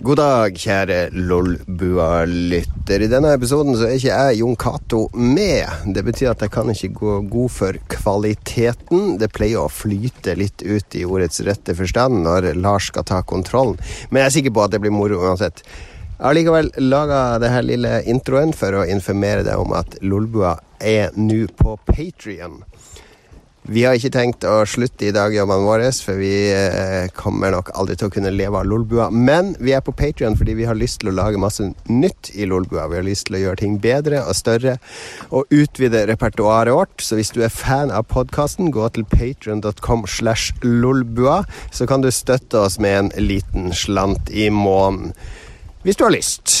God dag, kjære Lolbua-lytter. I denne episoden så er ikke jeg Jon Cato med. Det betyr at jeg kan ikke gå god for kvaliteten. Det pleier å flyte litt ut i ordets rette forstand når Lars skal ta kontrollen. Men jeg er sikker på at det blir moro uansett. Jeg har likevel laga denne lille introen for å informere deg om at Lolbua er nå på Patrion. Vi har ikke tenkt å slutte i dagjobbene våre, for vi eh, kommer nok aldri til å kunne leve av Lolbua. Men vi er på Patrion fordi vi har lyst til å lage masse nytt i Lolbua. Vi har lyst til å gjøre ting bedre og større og utvide repertoaret vårt. Så hvis du er fan av podkasten, gå til patrion.com slash lolbua, så kan du støtte oss med en liten slant i måneden. Hvis du har lyst.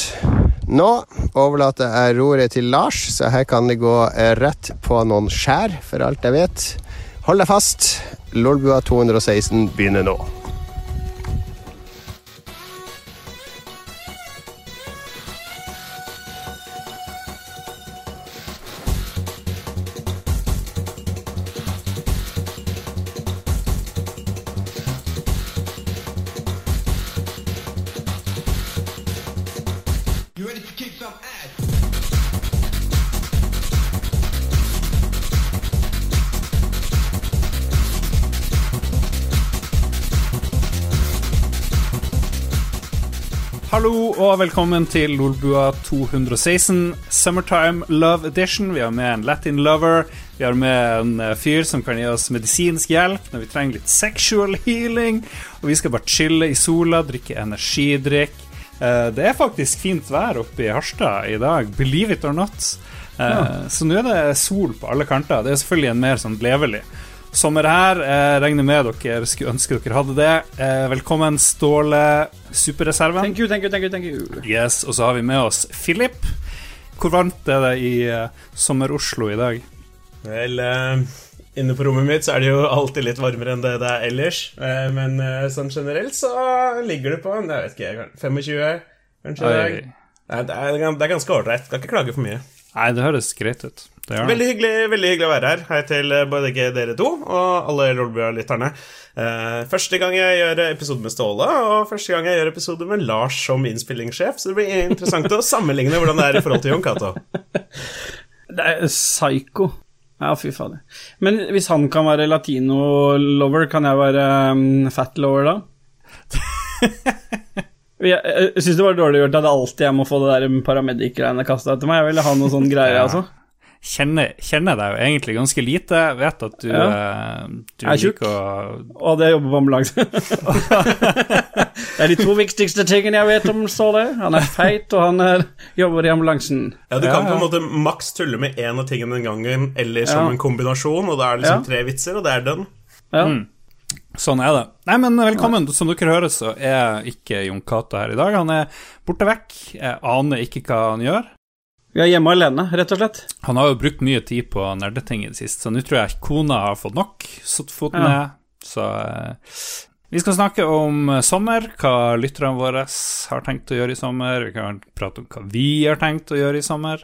Nå overlater jeg roret til Lars, så her kan det gå eh, rett på noen skjær, for alt jeg vet. Hold deg fast. Lolbua 216 begynner nå. Og velkommen til Lolbua 216 Summertime Love Edition. Vi har med en Latin lover. Vi har med en eh, fyr som kan gi oss medisinsk hjelp når vi trenger litt sexual healing. Og vi skal bare chille i sola, drikke energidrikk. Eh, Det er faktisk fint vær oppe i Harstad i dag, believe it or not. Eh, Så nå er det sol på alle kanter. Det er selvfølgelig en mer sånn levelig sommer her. Jeg regner med dere skulle ønske dere hadde det. Eh, Velkommen, Ståle, superreserven. Thank you, thank you, thank you, thank you. Yes, Og så har vi med oss Philip. Hvor varmt er det i eh, sommer-Oslo i dag? Vel, eh, inne på rommet mitt så er det jo alltid litt varmere enn det det er ellers. Eh, men eh, sånn generelt så ligger det på jeg vet ikke, 25, kanskje. Nei, det, er, det er ganske ålreit. Skal ikke klage for mye. Nei, det høres greit ut. Veldig hyggelig, veldig hyggelig å være her. Hei til eh, både dere to og alle Lolbua-lytterne. Uh, første gang jeg gjør episode med Ståle, og første gang jeg gjør episode med Lars som innspillingssjef, så det blir interessant å sammenligne hvordan det er i forhold til Jon Cato. Det er psycho. Ja, fy fader. Men hvis han kan være latino-lover, kan jeg være um, fat-lover da? jeg jeg syns det var dårlig gjort at alltid jeg må få det der paramedic-greiene kasta etter meg. Jeg ville ha noen sånne greier, Ja. altså. Kjenner, kjenner deg jo egentlig ganske lite. Vet at du, Ja. eh, du Jeg er tjukk. og... Og det jobber på ambulanse. det er de to viktigste tingene jeg vet om Ståle. Han er feit, og han er, jobber i ambulansen. Ja, Du Ja, kan på en måte maks tulle med én av tingene den gangen, eller som Ja. en kombinasjon, og da er det liksom Ja. tre vitser, og det er den. Ja. Mm. Sånn er det. Nei, men velkommen. Som dere hører, så er ikke Jon Cato her i dag. Han er borte vekk. Jeg aner ikke hva han gjør. Vi er hjemme alene, rett og slett. Han har jo brukt mye tid på nerdeting i det siste, så nå tror jeg kona har fått nok. Satt foten Ja. ned. Så eh, vi skal snakke om sommer, hva lytterne våre har tenkt å gjøre i sommer. Vi kan prate om hva vi har tenkt å gjøre i sommer.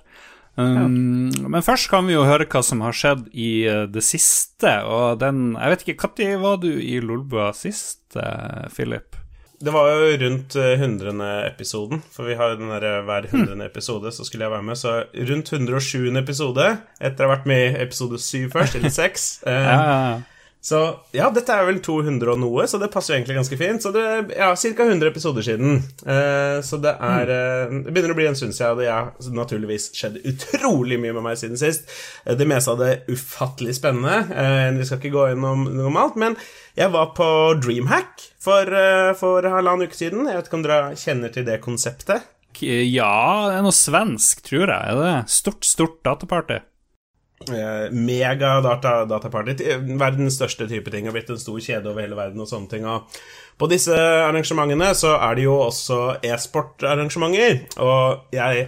Um, Men først kan vi jo høre hva som har skjedd i eh, det siste. Og den Jeg vet ikke, når var du i Lolbua sist, eh, Philip? Det var jo rundt hundrende episoden, for vi har jo den der hver 100. episode, så skulle jeg være med. Så rundt 107. episode, etter å ha vært med i episode 7 først, eller 6. Ja, ja, ja. Så ja, dette er vel 200 og noe, så det passer jo egentlig ganske fint. Så det ja, ca. 100 episoder siden. Eh, så det er eh, Det begynner å bli en stund siden, og det har naturligvis skjedd utrolig mye med meg siden sist. Eh, det meste av det ufattelig spennende. Eh, vi skal ikke gå gjennom noe om alt, men jeg var på Dreamhack for, eh, for halvannen uke siden. Jeg vet ikke om dere kjenner til det konseptet? Ja, det er noe svensk, tror jeg. Er det? Stort, stort dataparty. Eh, mega-dataparty. Verdens største type ting. Har blitt en stor kjede over hele verden og sånne ting. Og på disse arrangementene så er det jo også e-sportarrangementer. Og jeg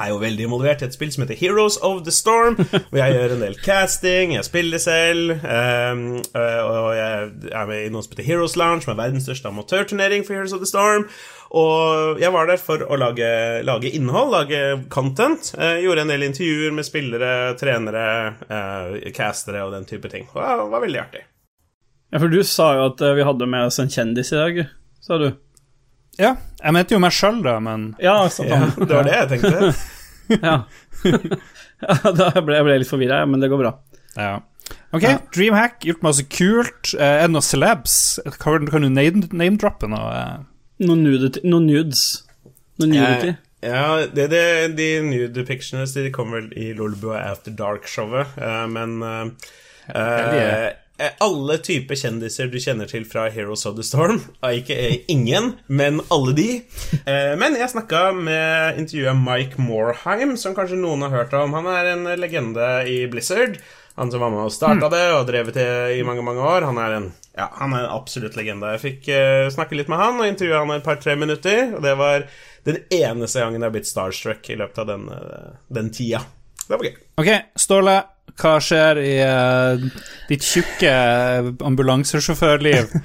er jo veldig involvert i et spill som heter Heroes of the Storm. Hvor jeg gjør en del casting, jeg spiller selv, øh, og jeg er med i noe som heter Heroes Lounge, som er verdens største amatørturnering for Heroes of the Storm. Og jeg var der for å lage, lage innhold, lage content. Jeg gjorde en del intervjuer med spillere, trenere, uh, castere og den type ting. Og det var veldig artig. Ja, for du sa jo at eh, vi hadde med oss en kjendis i dag, sa du. Ja, jeg mente jo meg sjøl, da, men Ja, sant Ja, det var det jeg tenkte. Ja. ja, da ble jeg ble litt forvirra, men det går bra. ja. Ok, Dreamhack, gjort masse kult. Eh, Er det noen celebs? Kan, kan du name- name-droppe noe? eh? Noen, nudity, noen nudes. Noen nudity. Ja, det, det, de nude depictionene de kommer vel i Lolbua After Dark-showet, eh, men Uh, eh, alle typer kjendiser du kjenner til fra Heroes of the Storm, ikke ingen, men alle de. Eh, men jeg snakka med intervjuet Mike Morheim, som kanskje noen har hørt om. Han er en legende i Blizzard. Han som var med og starta det og drevet det i mange mange år. Han er en, ja, han er en absolutt legende. Jeg fikk eh, snakke litt med han og intervjue han et par-tre minutter. Og det var den eneste gangen jeg har blitt starstruck i løpet av den, eh, den tida. Det var gøy. Ok, Ståle, hva skjer i uh, ditt tjukke ambulansesjåførliv?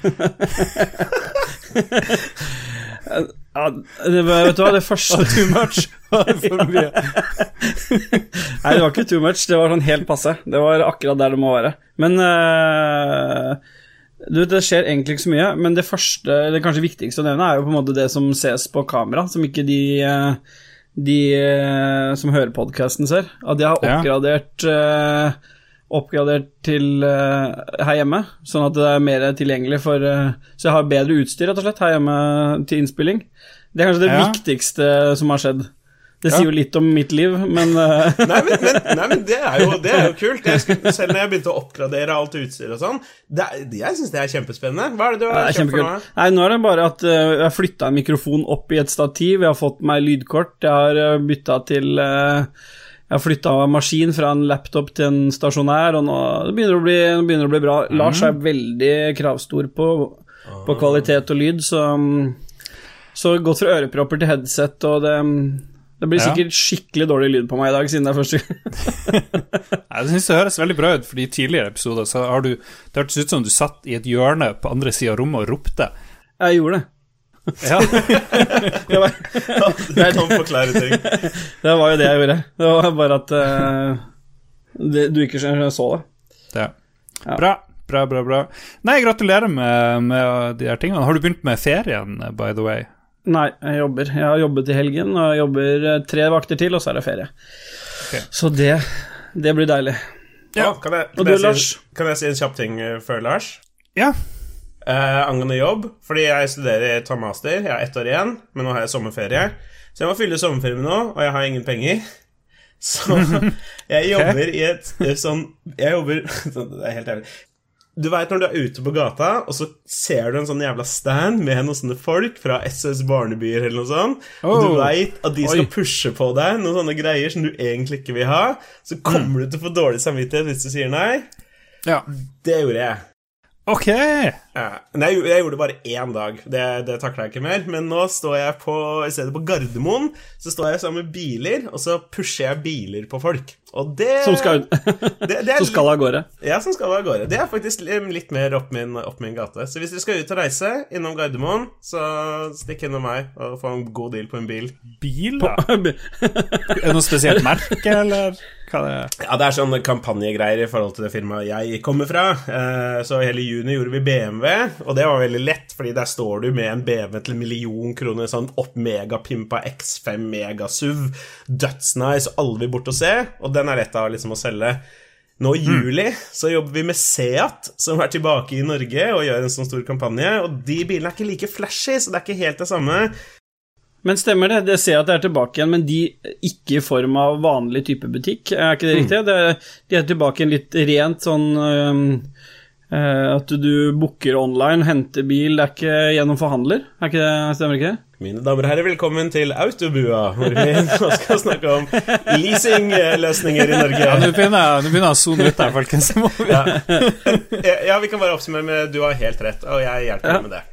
Ja, det, var- vet du hva, det første Too much? For mye. Nei, det var ikke too much. Det var sånn helt passe. Det var akkurat der det må være. Men uh, du, Det skjer egentlig ikke så mye, men det første, det kanskje viktigste å nevne, er jo på en måte det som ses på kamera, som ikke de, eh, de eh, som hører podkasten, ser. At de har Ja. oppgradert eh, Oppgradert til eh, her hjemme, sånn at det er mer tilgjengelig for eh, Så jeg har bedre utstyr, rett og slett, her hjemme til innspilling. Det er kanskje det Ja. viktigste som har skjedd. Det Ja. sier jo litt om mitt liv, men eh, Nei, men, men, nei, men det, er jo, det er jo kult. Skulle, selv når jeg begynte å oppgradere alt utstyr og sånn, det jeg syns det er kjempespennende. Hva er det du har kjøpt for noe? Nei, nå er det bare at eh, jeg har flytta en mikrofon opp i et stativ, jeg har fått meg lydkort, jeg har uh, bytta til eh, Jeg har flytta maskin fra en laptop til en stasjonær, og nå det begynner å bli, det begynner å bli bra. Lars er veldig kravstor på, på kvalitet og lyd, så mm, Så gått fra ørepropper til headset, og det mm, det blir Ja. sikkert skikkelig dårlig lyd på meg i dag, siden det er første gang. Jeg synes det høres veldig bra ut, fordi i tidligere episoder så har du Det hørtes ut som du satt i et hjørne på andre sida av rommet og ropte. Jeg gjorde det. Ja, Det var, Du kan forklare ting. det var jo det jeg gjorde. Det var bare at uh, det, du ikke så det. det. Ja. Bra, bra, bra. bra Nei, gratulerer med, med de her tingene. Har du begynt med ferien, by the way? Nei, jeg jobber. Jeg har jobbet i helgen, og jeg jobber eh, tre vakter til, og så er det ferie. Okay. Så det, det blir deilig. Ja. kan, jeg, Og du, jeg Lars? si, kan jeg si en kjapp ting eh, før, Lars? Ja. Eh, angående jobb, fordi jeg studerer tar master, jeg har ett år igjen, men nå har jeg sommerferie. Så jeg må fylle sommerferie med noe, og jeg har ingen penger. Så jeg jobber i et et sånn Jeg jobber Det er helt ærlig. Du veit når du er ute på gata, og så ser du en sånn jævla stand med noen sånne folk fra SS Barnebyer eller noe sånt, og du Oh. veit at de skal Oi. pushe på deg noen sånne greier som du egentlig ikke vil ha, så kommer du til å få dårlig samvittighet hvis du sier nei. ja. Det gjorde jeg. Ok. Ja. Nei, jeg, jeg gjorde det bare én dag. Det, det takla jeg ikke mer. Men nå står jeg på I stedet på Gardermoen Så står jeg sammen med biler, og så pusher jeg biler på folk. Og det Som skal, det, det er som skal av gårde. Ja, som skal av gårde. Det er faktisk litt mer opp min, opp min gate. Så hvis dere skal ut og reise innom Gardermoen, så stikk innom meg og få en god deal på en bil. Bil, da? Er det noe spesielt merke, eller hva det er? Ja, det er sånn kampanjegreier i forhold til det firmaet jeg kommer fra. Eh, Så hele juni gjorde vi BMW, og det var veldig lett, fordi der står du med en BMW til en million kroner, sånn opp megapimpa X5 megasuv, dødsnice, og alle vil bort og se, og den er lett av liksom å selge. Nå i juli så jobber vi med Seat, som er tilbake i Norge og gjør en sånn stor kampanje, og de bilene er ikke like flashy, så det er ikke helt det samme. Men stemmer det? Det ser jeg at det er tilbake igjen, men de ikke i form av vanlig type butikk. Er ikke det riktig? Det, de er tilbake igjen litt rent sånn øhm, øh, At du booker online, henter bil, det er ikke gjennom forhandler? Er ikke det, stemmer ikke det? Mine damer og herrer, velkommen til Autobua, hvor vi nå skal snakke om leasingløsninger i Norge. Ja, Nå begynner jeg å sone ut her, folkens. Ja. ja, vi kan bare oppsummere med du har helt rett, og jeg hjelper Ja. deg med det.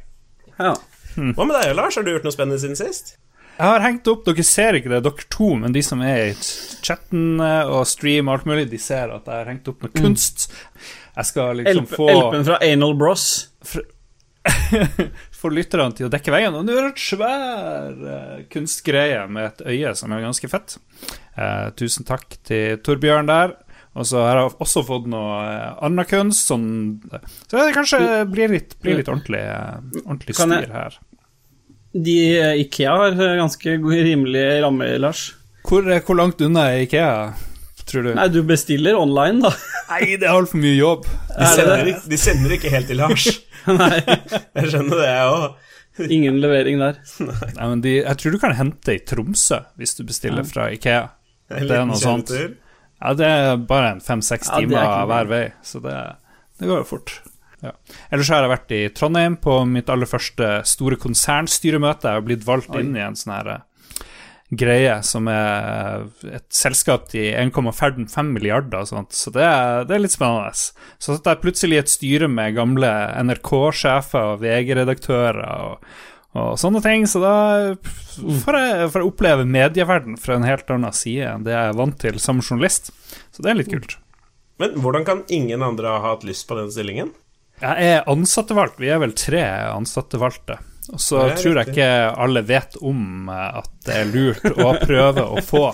Ja. Hva med deg, Lars? Har du gjort noe spennende siden sist? Jeg har hengt opp, dere ser ikke det, dere to, men de som er i chatten eh, og stream og alt mulig, de ser at jeg har hengt opp noe kunst. Jeg skal liksom få, Elpen fra Anal Bros. få lytterne til å dekke veien. Og nå er det et svær eh, kunstgreie med et øye som er ganske fett. Eh, tusen takk til Torbjørn der. Og så har jeg også fått noe eh, annen kunst, sånn Så det kanskje blir litt, blir litt ordentlig, eh, ordentlig Kan styr jeg- her. De eh, Ikea har eh, ganske god- rimelig ramme, Lars. Hvor, hvor langt unna er Ikea, tror du? Nei, du bestiller online, da. Nei, det er altfor mye jobb. De Er sender, ikke- de sender ikke helt til Lars. Nei, Jeg skjønner det, jeg òg. ingen levering der. Nei, men de, jeg tror du kan hente i Tromsø hvis du bestiller fra Ikea. Det er noe sånt. Ja, det er bare en fem-seks Ja, er timer hver vei, så det, det går jo fort. Ja. Ellers har jeg vært i Trondheim på mitt aller første store konsernstyremøte. Jeg har blitt valgt Oi. inn i en sånn her eh, greie som er et selskap til 1,5 milliarder og sånt, så det er, det er litt spennende. Så satt jeg plutselig i et styre med gamle NRK-sjefer og VG-redaktører og, og sånne ting, så da får jeg, får jeg oppleve medieverden fra en helt annen side enn det jeg er vant til som journalist. Så det er litt kult. Men hvordan kan ingen andre ha hatt lyst på den stillingen? Jeg er ansattevalgt, vi er vel tre ansattevalgte. Og så tror jeg ikke alle vet om eh, at det er lurt å prøve å få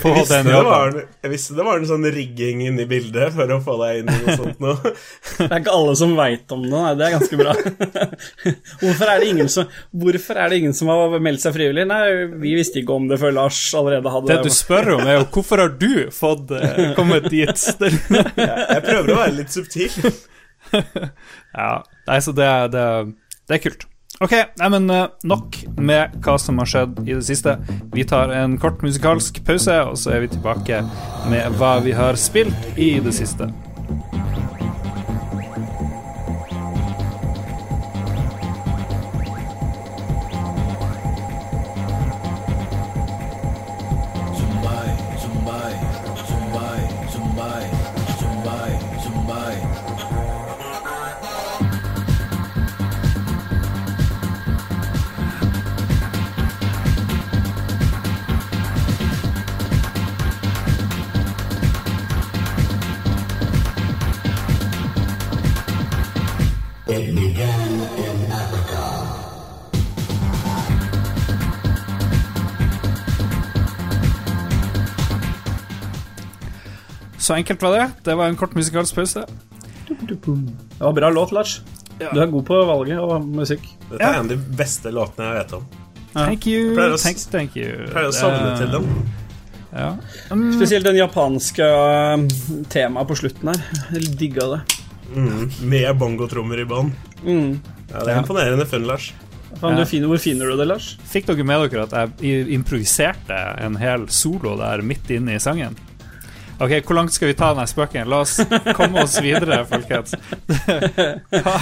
Få den jobben. jeg visste det var en sånn rigging inni bildet for å få deg inn i noe sånt noe. Det er ikke alle som veit om det, nei, det er ganske bra. Hvorfor er, det ingen som, hvorfor er det ingen som har meldt seg frivillig? Nei, vi visste ikke om det før Lars allerede hadde Det du spør om, er jo hvorfor har du fått eh, kommet dit? Jeg prøver å være litt subtil. ja, nei, så det, det, det er kult. Ok, nei, men eh, nok med hva som har skjedd i det siste. Vi tar en kort musikalsk pause, og så er vi tilbake med hva vi har spilt i det siste. Så enkelt var det. Det var en kort musikalsk pause. Det var bra låt, Lars. Du er god på valget av musikk. Dette er en av de beste låtene jeg vet om. Thank you, Pleier å thank, thank you. Pleier å savne uh, til den. Ja. Um, Spesielt den japanske um, temaet på slutten her. Jeg digga det. Mm, med bongotrommer i bånn. Mm. Ja, det er Ja. imponerende funn, Lars. Faen, Ja. du finner, hvor finner du det, Lars? Fikk dere med dere at jeg improviserte en hel solo der midt inne i sangen? Ok, Hvor langt skal vi ta denne spøken? La oss komme oss videre, folkens. Hva,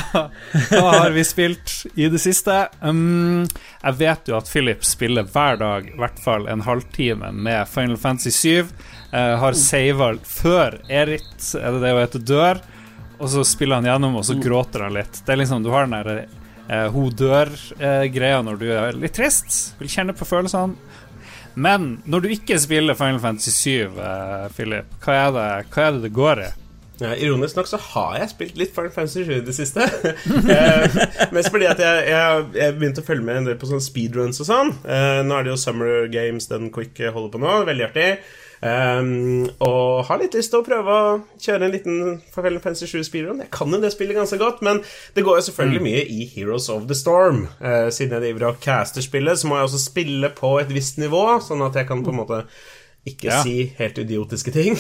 hva har vi spilt i det siste? Um, jeg vet jo at Philip spiller hver dag i hvert fall en halvtime med Final Fantasy 7. Uh, har sava før Erit, er det det hun heter, dør. Og så spiller han gjennom, og så gråter han litt. Det er liksom, Du har den der uh, hun dør-greia når du er litt trist, vil kjenne på følelsene. Men når du ikke spiller Final Fantasy 7, uh, Philip, hva er, det, hva er det det går i? Ja, ironisk nok så har jeg spilt litt Final Fantasy 7 i det siste. eh, mest fordi at jeg, jeg, jeg begynte å følge med en del på sånne speedruns og sånn. Eh, nå er det jo Summer Games den Quick holder på nå. Veldig artig. Um, og har litt lyst til å prøve å kjøre en liten Final Fantasy 7 speedrun. Jeg kan jo det spillet ganske godt, men det går jo selvfølgelig Mm. mye i Heroes of the Storm. Uh, siden jeg driver og caster spillet, så må jeg også spille på et visst nivå, sånn at jeg kan på en måte ikke Ja. si helt idiotiske ting.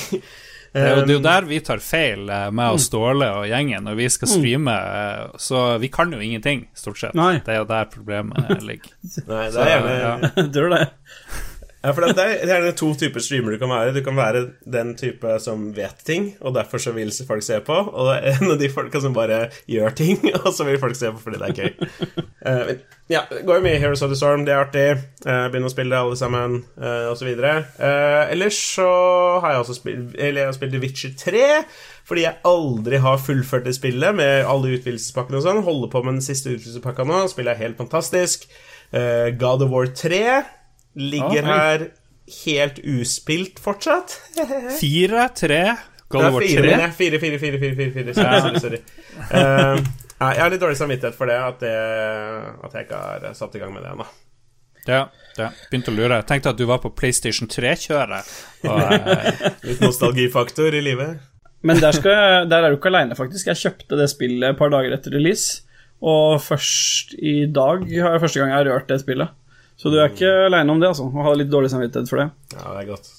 Det er, jo, det er jo Um, der vi tar feil, med meg og Ståle og gjengen, når vi skal streame. eh, Så vi kan jo ingenting, stort sett. Nei. Det er jo der problemet ligger. Nei, det er gjerne ja. Det? Ja, for det er, det er to typer streamer du kan være. Du kan være den type som vet ting, og derfor så vil folk se på. Og det er en av de folka som bare gjør ting, og så vil folk se på fordi det er gøy. Uh, ja, det går jo mye Heroes of the Storm, det er artig. Uh, Begynne å spille det alle sammen, uh, osv. Uh, ellers så har jeg også spilt Eller jeg har spilt The Witcher 3. Fordi jeg aldri har fullført det spillet med alle utvidelsespakkene og sånn. Holder på med den siste utvidelsespakka nå. Spillet er helt fantastisk. Uh, God of War 3 ligger Ah, her helt uspilt fortsatt. Fire, tre, God of War fire, 3. mener jeg. fire, fire, fire, fire, fire, fire. Sorry, sorry, sorry. Nei, jeg har litt dårlig samvittighet for det at, det, at jeg ikke har satt i gang med det ennå. Ja, ja, begynte å lure. Jeg tenkte at du var på PlayStation 3-kjøret. Og eh, Litt nostalgifaktor i livet. Men der, skal jeg, der er du ikke aleine, faktisk. Jeg kjøpte det spillet et par dager etter release. Og først i dag har jeg første gang jeg har rørt det spillet. Så du er ikke aleine om det, altså. Å ha litt dårlig samvittighet for det. Ja, det er godt.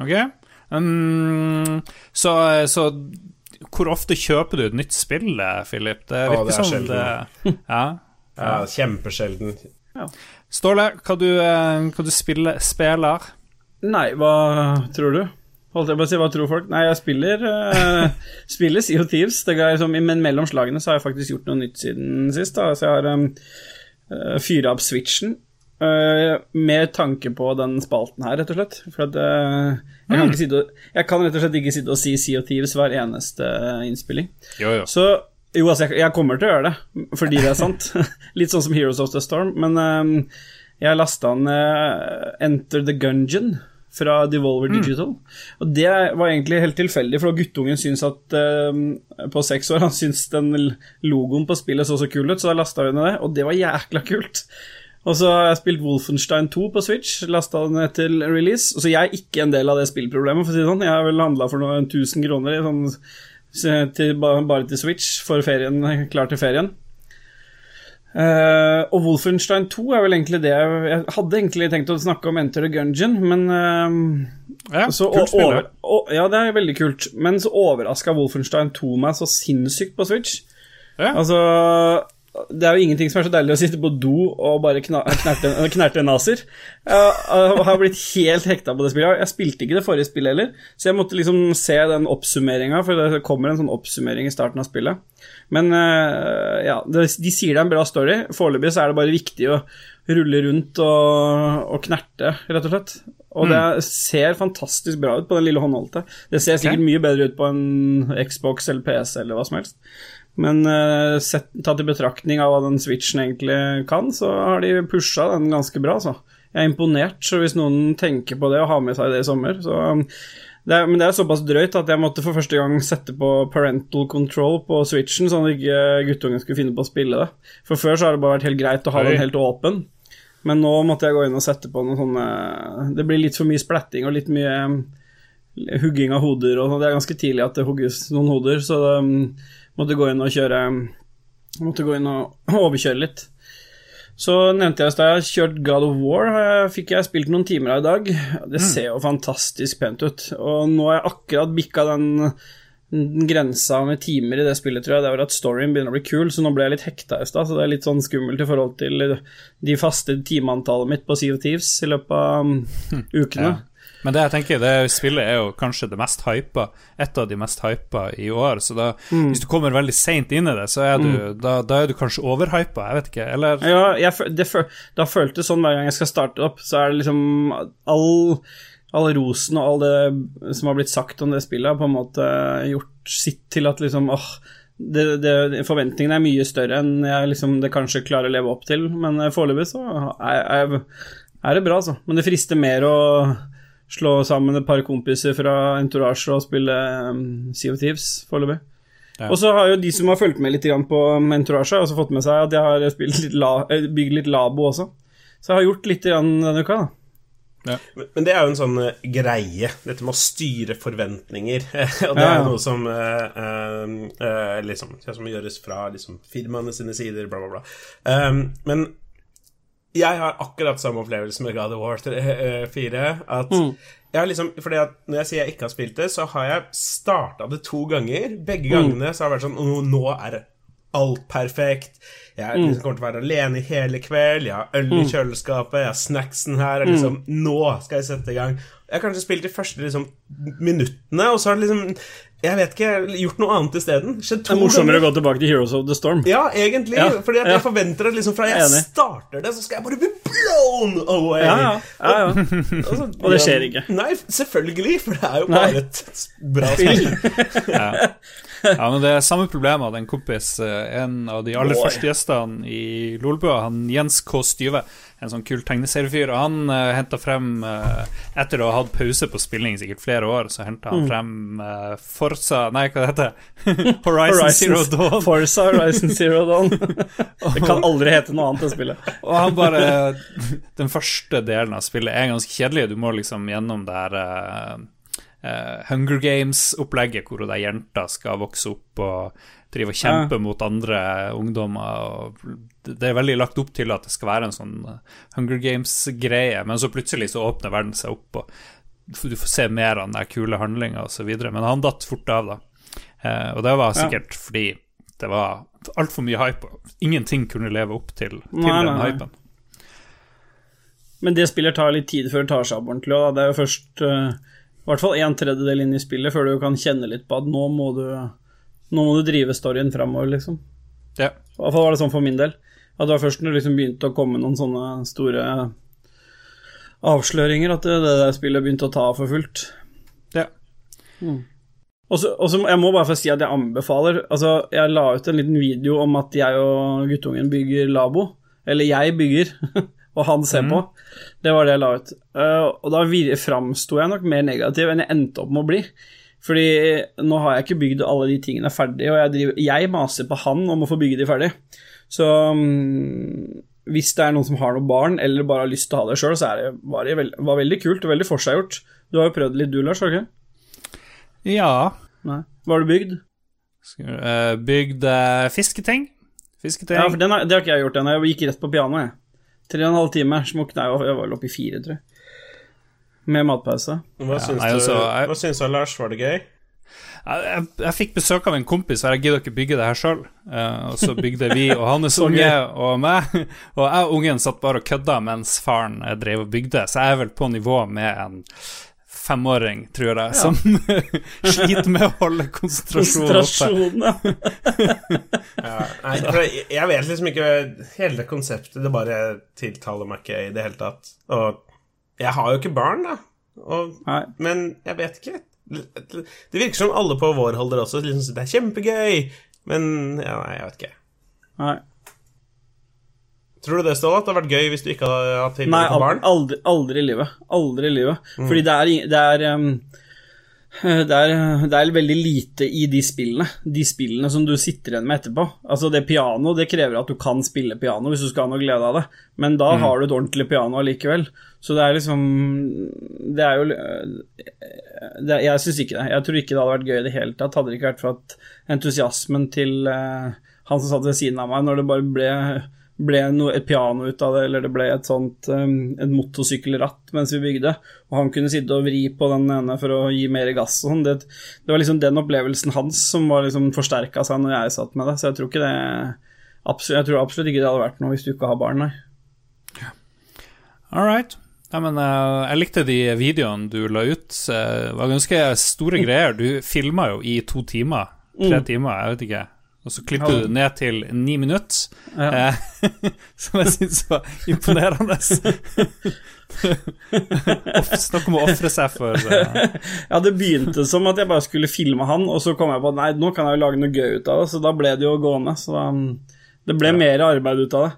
Ok. Um, så, så hvor ofte kjøper du et nytt spill, eh, Philip? Det virker virker det er som det Ja. Ja, Kjempesjelden. Ståle, hva du, eh, hva du spiller, spiller? Nei, hva tror du? Holdt jeg på å si, hva tror folk? Nei, jeg spiller uh, Spiller Sea of Thieves. Det liksom, men mellom slagene så har jeg faktisk gjort noe nytt siden sist. Da. Så jeg har um, uh, fyra opp switchen. Uh, med tanke på den spalten her, rett og slett. For at uh, jeg, kan ikke sitte og, jeg kan rett og slett ikke sitte og si Sea of Thieves hver eneste innspilling. Jo, jo. Så jo, altså, jeg, jeg kommer til å gjøre det, fordi det er sant. Litt sånn som Heroes of the Storm. Men um, jeg lasta ned Enter the Gungeon fra Devolver Digital. Og det var egentlig helt tilfeldig, for guttungen syns at uh, på seks år Han syns den logoen på spillet så så kul ut, så da lasta vi ned det, og det var jækla kult. Og så har jeg spilt Wolfenstein 2 på Switch, lasta den ned til release. Så jeg er ikke en del av det spillproblemet, for å si det sånn. Jeg har vel handla for noen tusen kroner i sånn til, bare til Switch for ferien, klar til ferien. Eh, og Wolfenstein 2 er vel egentlig det jeg, jeg hadde egentlig tenkt å snakke om Enter the Gungeon, men uh, Ja, så, kult over, og, Ja, det er veldig kult, men så overraska Wolfenstein 2 meg så sinnssykt på Switch. Ja. Altså det er jo ingenting som er så deilig å sitte på do og bare kna knerte, knerte naser. Jeg har blitt helt hekta på det spillet. Jeg spilte ikke det forrige spillet heller, så jeg måtte liksom se den oppsummeringa, for det kommer en sånn oppsummering i starten av spillet. Men eh, ja, de sier det er en bra story. Foreløpig så er det bare viktig å rulle rundt og, og knerte, rett og slett. Og det ser fantastisk bra ut på den lille håndholdte. Det ser sikkert mye bedre ut på en Xbox eller PC eller hva som helst. Men uh, sett, tatt i betraktning av hva den switchen egentlig kan, så har de pusha den ganske bra, så. Jeg er imponert, så hvis noen tenker på det og har med seg det i sommer, så um, det er, Men det er såpass drøyt at jeg måtte for første gang sette på parental control på switchen, sånn at ikke guttungen skulle finne på å spille det. For før så har det bare vært helt greit å ha Oi. den helt åpen. Men nå måtte jeg gå inn og sette på noen sånne Det blir litt for mye splatting og litt mye um, hugging av hoder, og sånn. det er ganske tidlig at det hugges noen hoder, så det um, måtte gå inn og kjøre Måtte gå inn og overkjøre litt. Så nevnte jeg i stad jeg har kjørt God of War. Fikk jeg spilt noen timer av i dag. Det ser jo fantastisk pent ut. Og nå har jeg akkurat bikka den den grensa med timer i det spillet, tror jeg. Det er vel at storyen begynner å bli kul, så nå ble jeg litt hekta i stad. Så det er litt sånn skummelt i forhold til de faste timeantallet mitt på Sea of Thieves i løpet av um, ukene. Ja. Men det jeg tenker, det spillet er jo kanskje det mest hypa, et av de mest hypa i år. Så da, hvis du kommer veldig seint inn i det, så er du, da, da er du kanskje overhypa. Jeg vet ikke. Eller Ja, jeg, det, det har føltes sånn hver gang jeg skal starte opp, så er det liksom all, all rosen og all det som har blitt sagt om det spillet, har på en måte gjort sitt til at liksom åh, det, det, forventningene er mye større enn jeg liksom det kanskje klarer å leve opp til, men eh, foreløpig så er, er, er det bra, altså. Men det frister mer å slå sammen et par kompiser fra Entourage og spille um, Sea of Thieves foreløpig. Ja. Og så har jo de som har fulgt med litt på Entourage, har også fått med seg at jeg har spilt litt la, eh, bygd litt labo også. Så jeg har gjort litt grann denne uka, da. Men, men det er jo en sånn eh, greie, dette med å styre forventninger. og det Ja, er ja. jo noe som uh, eh, eh, liksom, Som gjøres fra liksom, firmaene sine sider, bla, bla, bla. Um, men jeg har akkurat samme opplevelse med God of War 3, eh, 4. At jeg har liksom, fordi at Når jeg sier jeg ikke har spilt det, så har jeg starta det to ganger. Begge gangene så har det vært sånn «Å, Nå er det alt perfekt. Jeg liksom kommer til å være alene i hele kveld. Jeg har øl i kjøleskapet, jeg har snacksen her. og Liksom, Nå skal jeg sette i gang. Jeg har kanskje spilt de første liksom, minuttene, og så har det liksom Jeg vet ikke, gjort noe annet isteden. Det er morsommere å gå tilbake til Heroes of the Storm. Ja, egentlig. Ja, fordi at ja. jeg forventer at liksom fra jeg Enig. starter det, så skal jeg bare bli blown away. Ja, ja. Altså, Og det skjer ikke. Nei, selvfølgelig, for det er jo Nei. bare et bra spill. Ja, men det er samme problem av en kompis. eh, En av de aller Boy. første gjestene i Lolbua, han Jens K. Styve, en sånn kul tegneseriefyr, han uh, henta frem uh, Etter å ha hatt pause på spilling sikkert flere år, så henta Mm. han frem uh, Forza Nei, hva det heter Horizon, Zero Dawn. Forza Horizon Zero Dawn. det kan aldri hete noe annet, enn spillet. Og han bare Den første delen av spillet er ganske kjedelig. Du må liksom gjennom det her eh, eh, Hunger Games-opplegget, hvor hun jenter jenta skal vokse opp og drive og kjempe mot andre ungdommer. Det er veldig lagt opp til at det skal være en sånn eh, Hunger Games-greie, men så plutselig så åpner verden seg opp, og du får- se mer av den der kule handlinga osv. Men han datt fort av, da. Eh, og det var sikkert fordi det var altfor mye hype, ingenting kunne leve opp til, til Nei, den nei. hypen. Men det spillet tar litt tid før det tar seg opp ordentlig. Det er jo først eh, i hvert fall en tredjedel inn i spillet før du kan kjenne litt på at nå må du, nå må du drive storyen framover, liksom. Ja. I hvert fall var det sånn for min del. At det var først når det liksom begynte å komme noen sånne store avsløringer, at det, det der spillet begynte å ta for fullt. ja. Så, og så jeg må bare få si at jeg anbefaler Altså, jeg la ut en liten video om at jeg og guttungen bygger labo. Eller jeg bygger, og han ser på. Det var det jeg la ut. Uh, og da framsto jeg nok mer negativ enn jeg endte opp med å bli. Fordi nå har jeg ikke bygd alle de tingene ferdig, og jeg, driver, jeg maser på han om å få bygge de ferdig. Så um, hvis det er noen som har noen barn, eller bare har lyst til å ha det sjøl, så det, var det veld, var veldig kult og veldig forseggjort. Du har jo prøvd litt, du, Lars, har du ikke? ja. Nei. Hva har du bygd? Eh, Bygd uh, fisketing. Fisketing. Ja, for den har, Det har ikke jeg gjort ennå. Jeg gikk rett på pianoet. jeg. Tre og en halv time. Smukt. nei, jeg var vel oppe i fire, tror jeg. Med matpause. Hva, syns nei, du, altså, jeg- hva syns du, Lars? Var det gøy? Jeg, jeg, jeg fikk besøk av en kompis, og jeg gidder ikke bygge det her sjøl. og så bygde vi og hans unge og meg. Og jeg og ungen satt bare og kødda mens faren eh, drev og bygde, så jeg er vel på nivå med en femåring, tror jeg, som sliter med å holde konsentrasjonen oppe. Ja. Ja, nei, jeg, jeg vet liksom ikke Hele det konseptet, det bare tiltaler meg ikke i det hele tatt. Og jeg har jo ikke barn, da. Og, men jeg vet ikke. Det virker som alle på vår alder også liksom det er kjempegøy. Men ja, nei, jeg vet ikke. Nei, Tror du det, Ståle, at det hadde vært gøy hvis du ikke hadde hatt Nei tilgang al- barn? aldri, aldri i livet. Aldri i livet. Fordi det er, det er um, det er, det er veldig lite i de spillene De spillene som du sitter igjen med etterpå. Altså Det piano det krever at du kan spille piano hvis du skal ha noe glede av det, men da har du et ordentlig piano allikevel. Så det er liksom Det er jo det, er- Jeg syns ikke det. Jeg tror ikke det hadde vært gøy i det hele tatt. Hadde det ikke vært for at entusiasmen til uh, han som satt ved siden av meg, når det bare ble ble noe, et piano ut av det, eller det ble et sånt um, et motorsykkelratt mens vi bygde, og han kunne sitte og vri på den ene for å gi mer gass og sånn. Det, det var liksom den opplevelsen hans som var liksom forsterka seg når jeg satt med det, så jeg tror ikke det absolutt, Jeg tror absolutt ikke det hadde vært noe hvis du ikke har barn, nei. All right. Ja, men, eh, jeg likte de videoene du la ut. Eh, Det var ganske store greier. Du filma jo i to timer. Tre timer, jeg vet ikke. Og så klipper du ned til ni minutter, Ja. eh, som jeg syns var imponerende. Snakk om å ofre seg for eh, Ja, det begynte som at jeg bare skulle filme han, og så kom jeg på at nei, nå kan jeg jo lage noe gøy ut av det, så da ble det jo gående. Så da, det ble mer arbeid ut av det.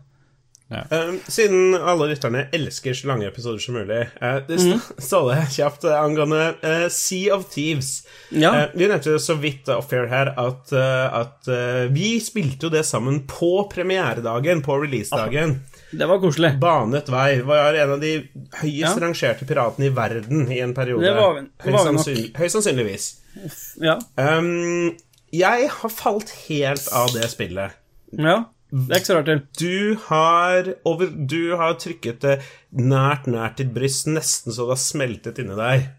Um, siden alle lytterne elsker så lange episoder som mulig, uh, det st står det kjapt eh, angående uh, Sea of Thieves. Ja. Uh, vi nevnte jo så vidt uh, off-air her at, at vi spilte jo det sammen på premieredagen, på releasedagen. Det var koselig. Banet vei. Var en av de høyest Ja. rangerte piratene i verden i en periode. Det var Høyst var sannsynlig- Høyst sannsynligvis. Ja. Um, jeg har falt helt av det spillet. ja. Det er ikke så rart til. Du har, over, du har trykket det nært, nært ditt bryst, nesten så det har smeltet inni deg.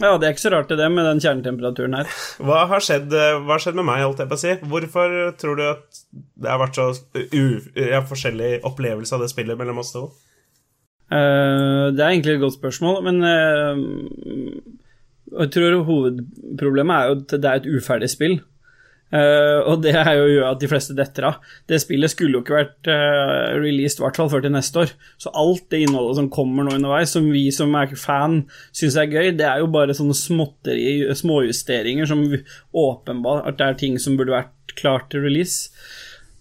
Ja, det er ikke så rart det med den kjernetemperaturen her. Hva har skjedd, hva har skjedd med meg, holdt jeg på å si? Hvorfor tror du at det har vært så u, forskjellig opplevelse av det spillet mellom oss to? Uh, det er egentlig et godt spørsmål, men uh, jeg tror hovedproblemet er jo at det er et uferdig spill. Eh, og det er jo gjør at de fleste detter av. Det spillet skulle jo ikke vært uh, released, i hvert fall før til neste år. Så alt det innholdet som kommer nå underveis, som vi som er fan syns er gøy, det er jo bare sånne småtteri, småjusteringer som åpenbart er ting som burde vært klart til release.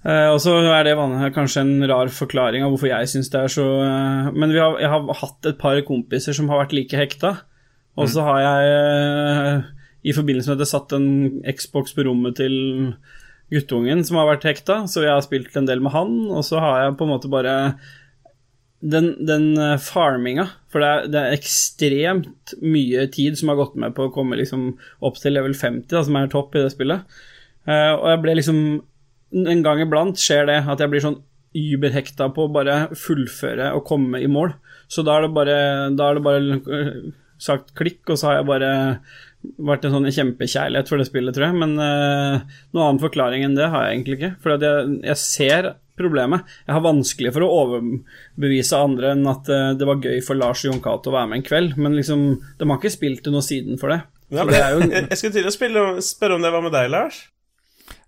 Uh, og så er det kanskje en rar forklaring av hvorfor jeg syns det er så Men har, jeg har hatt et par kompiser som har vært like hekta. Og så har jeg, i forbindelse med at jeg satt en Xbox på rommet til guttungen som har vært hekta, så jeg har spilt en del med han, og så har jeg på en måte bare den, den eh, farminga, for det er, det er ekstremt mye tid som har gått med på å komme liksom opp til level 50, da, som er topp i det spillet. Uh, og jeg ble liksom En gang iblant skjer det at jeg blir sånn überhekta på å bare fullføre og komme i mål. Så da er det bare, er det bare eh, sagt klikk, og så har jeg bare vært en sånn kjempekjærlighet for det spillet, tror jeg. Men uh, noen annen forklaring enn det har jeg egentlig ikke. For jeg, jeg ser problemet. Jeg har vanskelig for å overbevise andre enn at uh, det var gøy for Lars og Jon Cato å være med en kveld, men liksom, de har ikke spilt til noe siden for det. Ja, For det er jo jeg, skulle til å spille, spørre om det var med deg, Lars.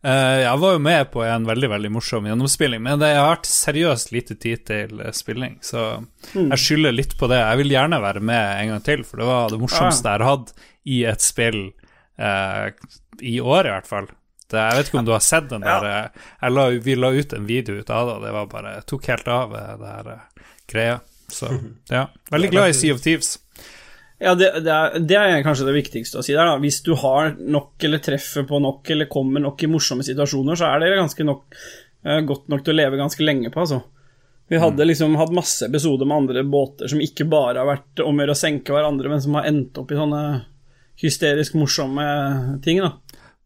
Uh, jeg var jo med på en veldig veldig morsom gjennomspilling, men det har vært seriøst lite tid til spilling, så jeg skylder litt på det. Jeg vil gjerne være med en gang til, for det var det morsomste jeg har hatt i et spill eh, i år, i hvert fall. Det, jeg vet ikke om du har sett den der ja. jeg la, Vi la ut en video ut av det, og det var bare tok helt av, eh, det her eh, greia. Så ja. Veldig glad i Sea of Thieves. Ja, det, det, er, det er kanskje det viktigste å si der, da. Hvis du har nok, eller treffer på nok, eller kommer nok i morsomme situasjoner, så er det ganske nok, eh, godt nok til å leve ganske lenge på, altså. Vi hadde liksom hatt masse episoder med andre båter som ikke bare har vært om å gjøre å senke hverandre, men som har endt opp i sånne hysterisk morsomme ting, da.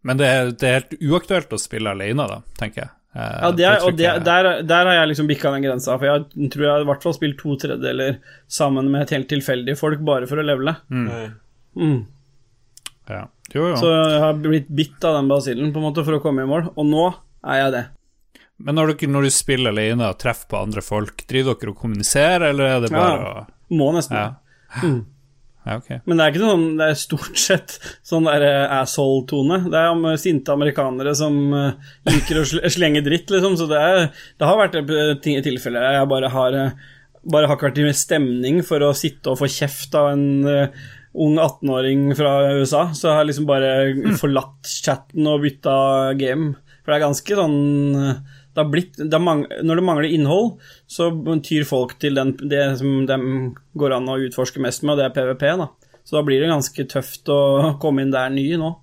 Men det er, det er helt uaktuelt å spille alene, da, tenker jeg. Eh, Ja, det er, og det, der, der har jeg liksom bikka den grensa, for jeg tror jeg i hvert fall spilt to tredjedeler sammen med helt tilfeldige folk bare for å levele. Mm. Mm. ja. Jo, jo. Så jeg har blitt bitt av den basillen på en måte for å komme i mål, og nå er jeg det. Men når, dere, når du spiller alene og treffer på andre folk, driver dere og kommuniserer, eller er det bare Ja. å Må nesten. Ja. Ja, okay. Men det er ikke sånn, det er stort sett sånn der eh, asshole-tone. Det er om sinte amerikanere som eh, liker å slenge dritt, liksom. Så det, er, det har vært eh, ting i tilfeller der jeg bare har eh, bare har ikke vært i stemning for å sitte og få kjeft av en eh, ung 18-åring fra USA. Så jeg har liksom bare forlatt chatten og bytta game. For det er ganske sånn eh, det blitt, det mang, Når det mangler innhold, så tyr folk til den, det som de går an å utforske mest med, og det er PVP. da. Så da blir det ganske tøft å komme inn der ny nå.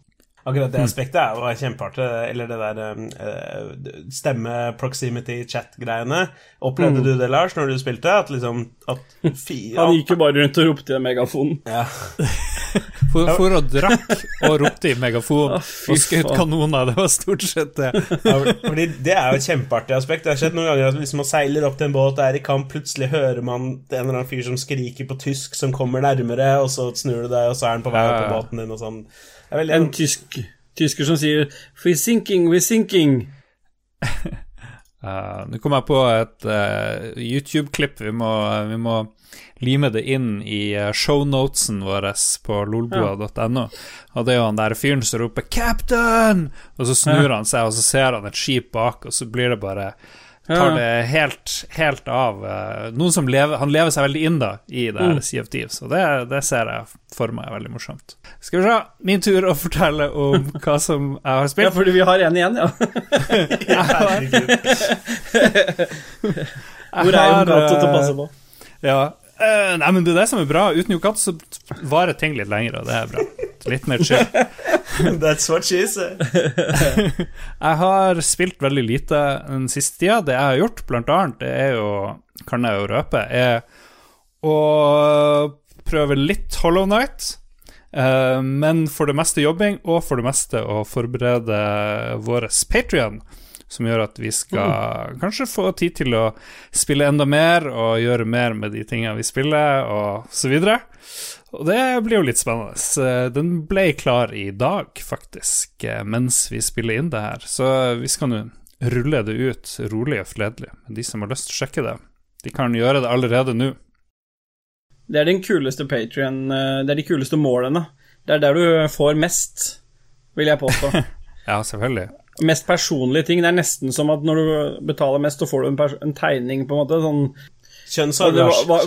Akkurat det aspektet er jo kjempeartig. Eller det der eh, stemme, proximity, chat-greiene. Opplevde du det, Lars, når du spilte? At liksom at fi, Han gikk jo bare rundt og ropte i megafonen. ja. For, for å drakk og ropte i megafon ah, og skjøt kanoner, det var stort sett det. Ja, fordi Det er jo et kjempeartig aspekt. Det har skjedd noen ganger at hvis man seiler opp til en båt, er i kamp, plutselig hører man en eller annen fyr som skriker på tysk, som kommer nærmere, og så snur du deg, og så er han på vei opp på båten din, og sånn. Veldig En tysk, tysker som sier 'we're sinking, we're sinking'. Uh, Nå kom jeg på et uh, YouTube-klipp. Vi, må- vi må lime det inn i uh, shownotesen vår på lolbua.no. Og det er jo han der fyren som roper 'Captain!' Og så snur han seg, og så ser han et skip bak, og så blir det bare Tar det helt, helt av. uh, noen som lever Han lever seg veldig inn da i det her Sea of Thieves, og det, det ser jeg for meg er veldig morsomt. Skal vi se. Min tur å fortelle om hva som jeg har spilt. Ja, fordi vi har en igjen, ja. Hvor er Jon Cato til å passe på? Ja. Eh, nei, men det er det som er bra. Uten Jokato så varer ting litt lenger, og det er bra. Litt mer chill. That's what she said. Jeg har spilt veldig lite den siste tida. Det jeg har gjort, blant annet, det er jo Kan jeg jo røpe, er å prøve litt Hollow Night. eh, men for det meste jobbing, og for det meste å forberede vår Patrion. Som gjør at vi skal kanskje få tid til å spille enda mer og gjøre mer med de tingene vi spiller, og så videre. Og det blir jo litt spennende. Så Den ble klar i dag, faktisk, eh, mens vi spiller inn det her. Så vi skal nå rulle det ut rolig og fredelig. De som har lyst til å sjekke det, de kan gjøre det allerede nå. Det er den kuleste Patrion Det er de kuleste målene. Det er der du får mest, vil jeg påstå. Ja, selvfølgelig. Mest personlige ting. Det er nesten som at når du betaler mest, så får du en, pers en tegning, på en måte. Sånn var- Lars. var-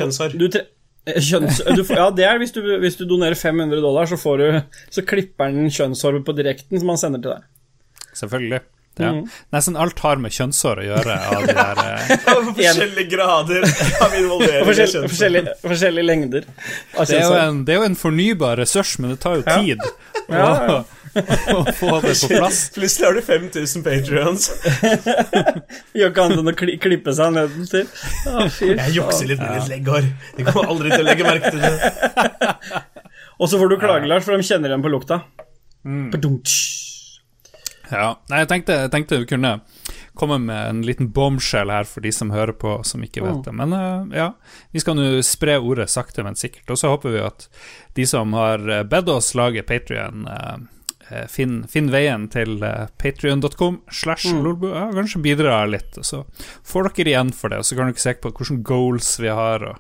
Eh, kjønns... Du får, ja, det er hvis du, hvis du donerer 500 dollar, så får du Så klipper han kjønnshåret på direkten som han sender til deg. Selvfølgelig. Ja. Mm. Nesten alt har med kjønnshår å gjøre. Av de der, eh, Forskjellige grader av involvering. Og i forskjell, kjønnshår. forskjellige, forskjellige lengder av det, er jo en, det er jo en fornybar ressurs, men det tar jo tid. Ja, ja. Å få det på plass. Plutselig har du 5000 patrions. Gjør ikke annet enn å kli klippe seg. Å, fy Jeg jukser litt med litt legghår. De kommer aldri til å legge merke til det. Og så får du klage, Lars, for de kjenner igjen på lukta. Mm. Ja. Nei, jeg tenkte, jeg tenkte vi kunne komme med en liten bombshell her for de som hører på, som ikke vet det. Men eh, ja, vi skal nå spre ordet sakte, men sikkert. Og så håper vi at de som har eh, bedt oss lage Patrion, finner finn veien til uh, patrion.com slash lolbu. Ja, kanskje bidrar litt, og så får dere igjen for det. Og så kan dere se på hvilke goals vi har, og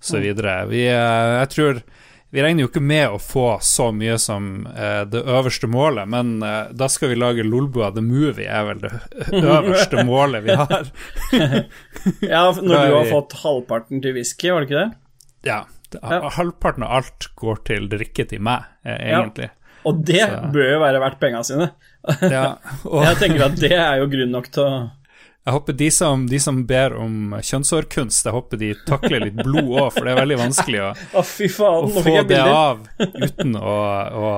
så videre. Vi, eh, jeg tror vi regner jo ikke med å få så mye som eh, det øverste målet, men eh, da skal vi lage Lolbua the Movie, er vel det øverste målet vi har. Ja, når du har fått halvparten til whisky, var det ikke det? Ja. det- Ja. Halvparten av alt går til drikke til meg, eh, Ja. Og det Så- bør jo være verdt penga sine. Ja, og Jeg tenker at det er jo grunn nok til å jeg håper de som, de som ber om kjønnshårkunst, jeg håper de takler litt blod òg, for det er veldig vanskelig å, Å, fy å faen, nå få det av uten å, å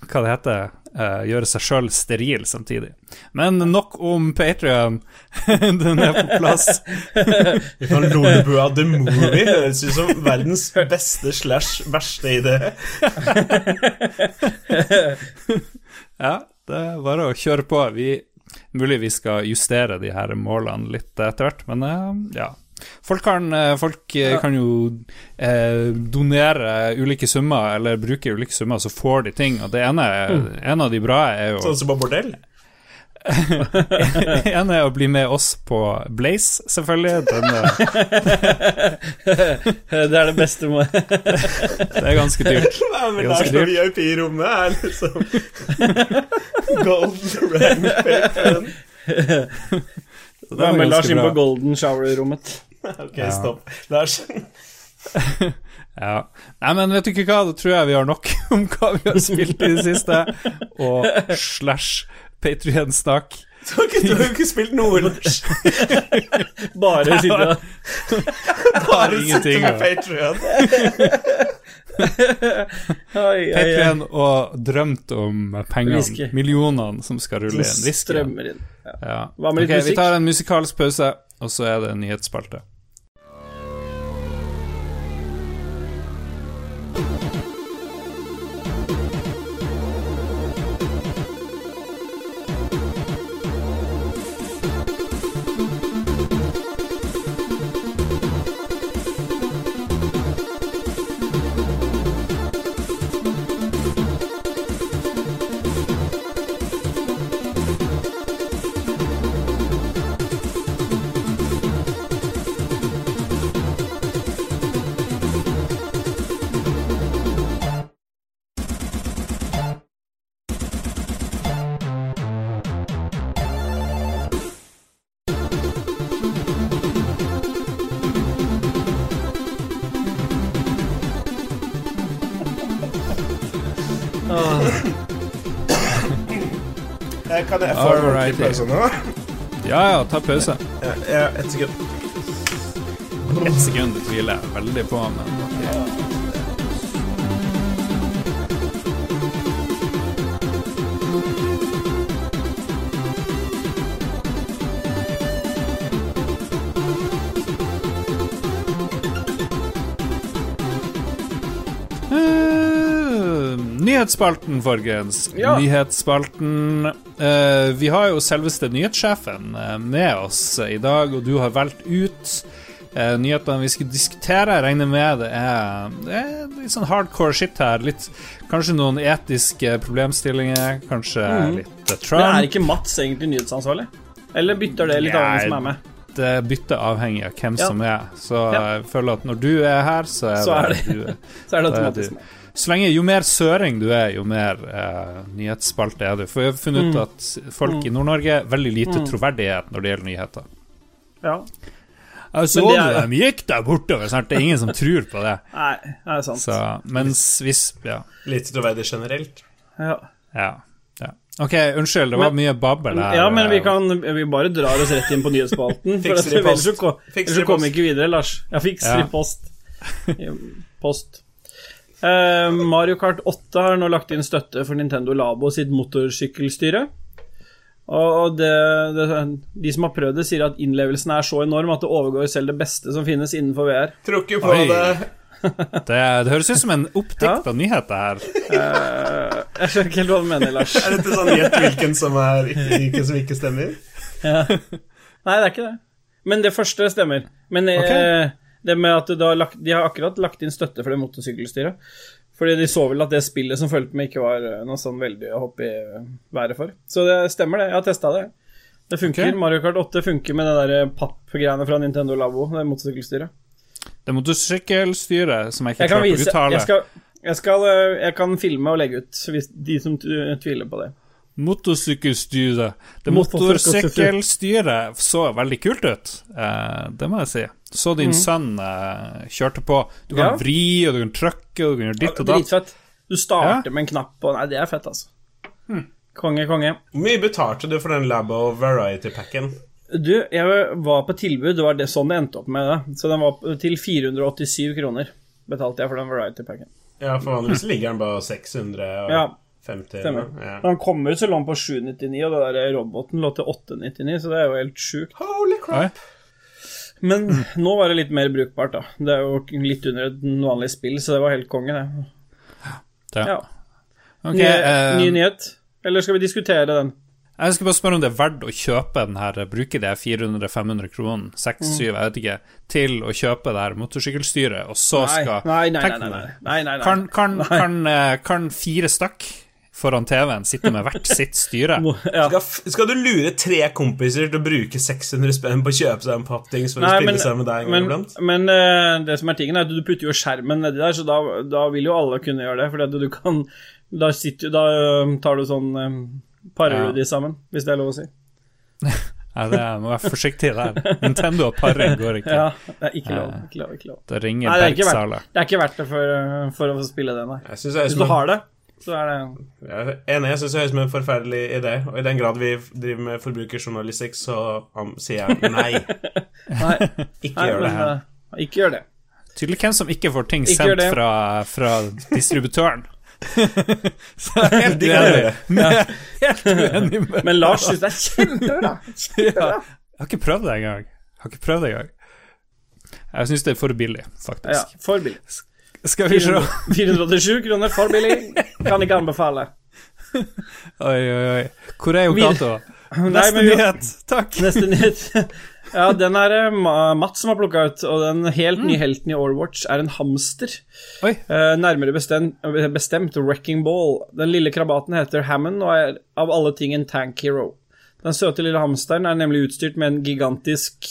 hva det heter, uh, gjøre seg sjøl steril samtidig. Men nok om Patrion. Den er på plass. Vi kan Lolbua the Movie høres ut som verdens beste slash verste idé. Ja, det er bare å kjøre på. Vi, mulig vi skal justere de her målene litt etter hvert, men eh, ja. Folk kan, eh, folk eh, kan jo eh, donere ulike summer, eller bruke ulike summer, så får de ting. Og det ene, en av de bra er jo Sånn som på bordell. En er å bli med oss på Blaze, selvfølgelig. Den, Det er det beste med det er ganske dyrt. Nei, men Ganske der står. VIP i rommet, er liksom Golden Hva er med Lars inn på. Golden Shower-rommet? Ok, stopp. Lars. Ja. Nei, men vet du ikke hva, da tror jeg vi har nok om hva vi har spilt i det siste, og slash Patrion-snakk. Du har ikke, spilt noe, Lars. Bare sitte Bare ingenting, sitte med Patrion. Patrion og drømt om pengene, millionene som skal rulle inn. Whisky. strømmer inn. Ja. Ja. Hva med litt musikk? vi tar en musikalsk pause, og så er det en nyhetsspalte. Kan jeg få en ordentlig pause nå? Ja, ja, ta pause. Ja, ja, ett sekund. Ett sekund tviler jeg veldig på, men Nyhetsspalten, folkens. Ja. Nyhetsspalten. Uh, vi har jo selveste nyhetssjefen eh, med oss i dag, og du har valgt ut uh, nyhetene vi skal diskutere. Jeg regner med det er, det er litt sånn hardcore shit her. Litt, kanskje noen etiske problemstillinger, kanskje litt Trump. Men er ikke Mats egentlig nyhetsansvarlig? Eller bytter det litt av hvem som er med? Det bytter avhengig av hvem Ja. som er. Så Ja. jeg føler at når du er her, så er, Så er det, det- du. Så er det automatisk du- med. Så lenge jo mer søring du er, jo mer eh, nyhetsspalte er du. For jeg har funnet Mm. ut at folk i Nord-Norge har veldig lite troverdighet når det gjelder nyheter. Ja. Jeg så det er- de gikk der bortover, sant? Det er ingen som tror på det. Nei, det er sant. Så, mens hvis Ja. Litt troverdig generelt. Ja. ja, ja. Ok, unnskyld, det var mye babbel her. ja, men vi kan Vi bare drar oss rett inn på nyhetsspalten. Fikser i at- ellers så post. så kommer post. vi ikke videre, Lars. Ja, fikser Ja. i post. I Post. Eh, Mario Kart 8 har nå lagt inn støtte for Nintendo Labo sitt motorsykkelstyre. Og det, det, de som har prøvd det, sier at innlevelsen er så enorm at det overgår selv det beste som finnes innenfor VR. Trukker på Oi. det. Det, det høres ut som en oppdikta nyhet, det her. Uh, jeg skjønner ikke helt hva du mener, Lars. Er dette sånn gjett hvilken som er hvilken som ikke stemmer? Nei, det er ikke det. Men det første stemmer. Men eh, det med at det har lagt, de har akkurat lagt inn støtte for det motorsykkelstyret. Fordi de så vel at det spillet som fulgte med, ikke var eh, noe sånn veldig å hoppe i eh, været for. Så det stemmer, det. Jeg har testa det. Det funker. Okay. Mario Kart 8 funker med det der pappgreiene fra Nintendo Labo, det motorsykkelstyret. Det motorsykkelstyret som jeg ikke Jeg kan vise uttale. jeg, skal, jeg, skal, eh, jeg kan filme og legge ut, hvis de som tviler på det. Motorsykkelstyret. Det Motorsykkelstyret. så veldig kult ut, eh, det må jeg si. Så din sønn uh, kjørte på. Du kan. Ja. vri, og du kan trykke, og du kan gjøre ditt og datt. Dritfett. Du starter Ja. med en knapp, og Nei, det er fett, altså. Hmm. Konge, konge. Hvor mye betalte du for den Labo Variety-packen? Du, jeg var på tilbud, det var det sånn det endte opp med det. Så den var til 487 kroner betalte jeg for den variety packen. Ja, for vanligvis ligger den bare 650. Ja, eller stemmer. Ja. Da han kom ut, så lå han på 799, og den der roboten lå til 899, så det er jo helt sjukt. Holy crap! Oi. Men nå var det litt mer brukbart, da. Det er jo litt under et vanlig spill, så det var helt konge, det. Ja. Ja. Okay, Ny, uh, ny nyhet? Eller skal vi diskutere den? Jeg skal bare spørre om det er verdt å kjøpe den her, bruke de 400-500 kronene, 6-7, jeg vet ikke, til å kjøpe det her motorsykkelstyret, og så skal nei, nei, nei, nei, nei, nei, nei, nei, nei. Kan, kan, kan, eh, kan fire stykk foran TV-en sitter med hvert sitt styre? Ja. Skal, skal du lure tre kompiser til å bruke 600 spenn på å kjøpe seg en pappdings for å spille men, sammen med deg en gang men, iblant? men eh, det som er tingen, er at du putter jo skjermen nedi der, så da, da vil jo alle kunne gjøre det. For du kan Da, sitter, da eh, tar du sånn eh, Parer Ja. du de sammen, hvis det er lov å si. Ja, det er- må være forsiktig der. Nintendo og paring går ikke. Ja, det er ikke lov. Ikke lov, ikke lov. Det ringer er Bergsala. det er ikke verdt det for, eh, for å spille det, nei. Jeg synes er Hvis du har det, så er det Jeg er enig, jeg syns det høres ut som en forferdelig idé. Og i den grad vi driver med forbrukerjournalistikk, så um, sier jeg nei. Nei, Ikke nei gjør det. her. eh, ikke gjør det. Tydelig hvem som ikke får ting Ikke sendt fra, fra distributøren. Så jeg er helt uenig. Ja. Helt uenig med Men Lars syns det er kjempebra. ja. Jeg har ikke prøvd det engang. Jeg har ikke prøvd det engang. Jeg syns det er for billig, Ja, for billig. Skal vi se 487 kroner, for billig. Kan ikke anbefale. Oi, oi, oi. Hvor er jo Cato? Neste nyhet. Takk. Neste nyhet. Ja, den er det Ma- Mats som har plukka ut, og den helt nye helten i Overwatch er en hamster. Oi. Eh, nærmere bestemt, bestemt Wrecking Ball. Den lille krabaten heter Hammond og er av alle ting en tank hero. Den søte lille hamsteren er nemlig utstyrt med en gigantisk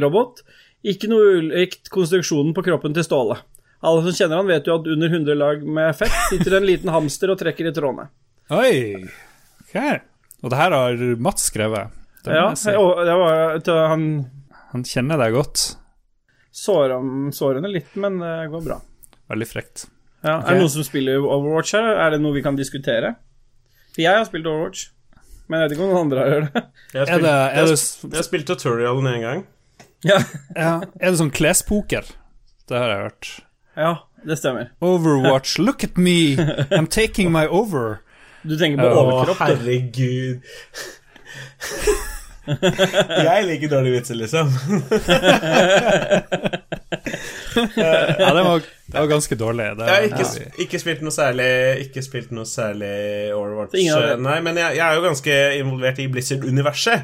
robot. Ikke noe ulikt konstruksjonen på kroppen til Ståle. Alle som kjenner han vet jo at under 100 lag med fett sitter en liten hamster og trekker i trådene. Oi. Ok. Og det her har Mats skrevet. Det Ja, og det var, han Han kjenner deg godt. sårer sårende litt, men det går bra. Veldig frekt. Ja, okay. Er det noen som spiller Overwatch her? Er det noe vi kan diskutere? For jeg har spilt Overwatch, men jeg vet ikke om noen andre har gjort det. Jeg har spilt, det, jeg har jeg spilt tutorialen en gang. Ja, ja, er det sånn klespoker? Det har jeg hørt. Ja det stemmer. Overwatch, look at me! I'm taking my over. Du tenker på overkropp, Å, herregud. jeg liker dårlige vitser, liksom. Ja, det var, det var ganske dårlig. Det, Jeg har ikke, ja. ikke spilt noe særlig Ikke spilt noe særlig Overwatch. Nei, men jeg, jeg er jo ganske involvert i Blizzard-universet.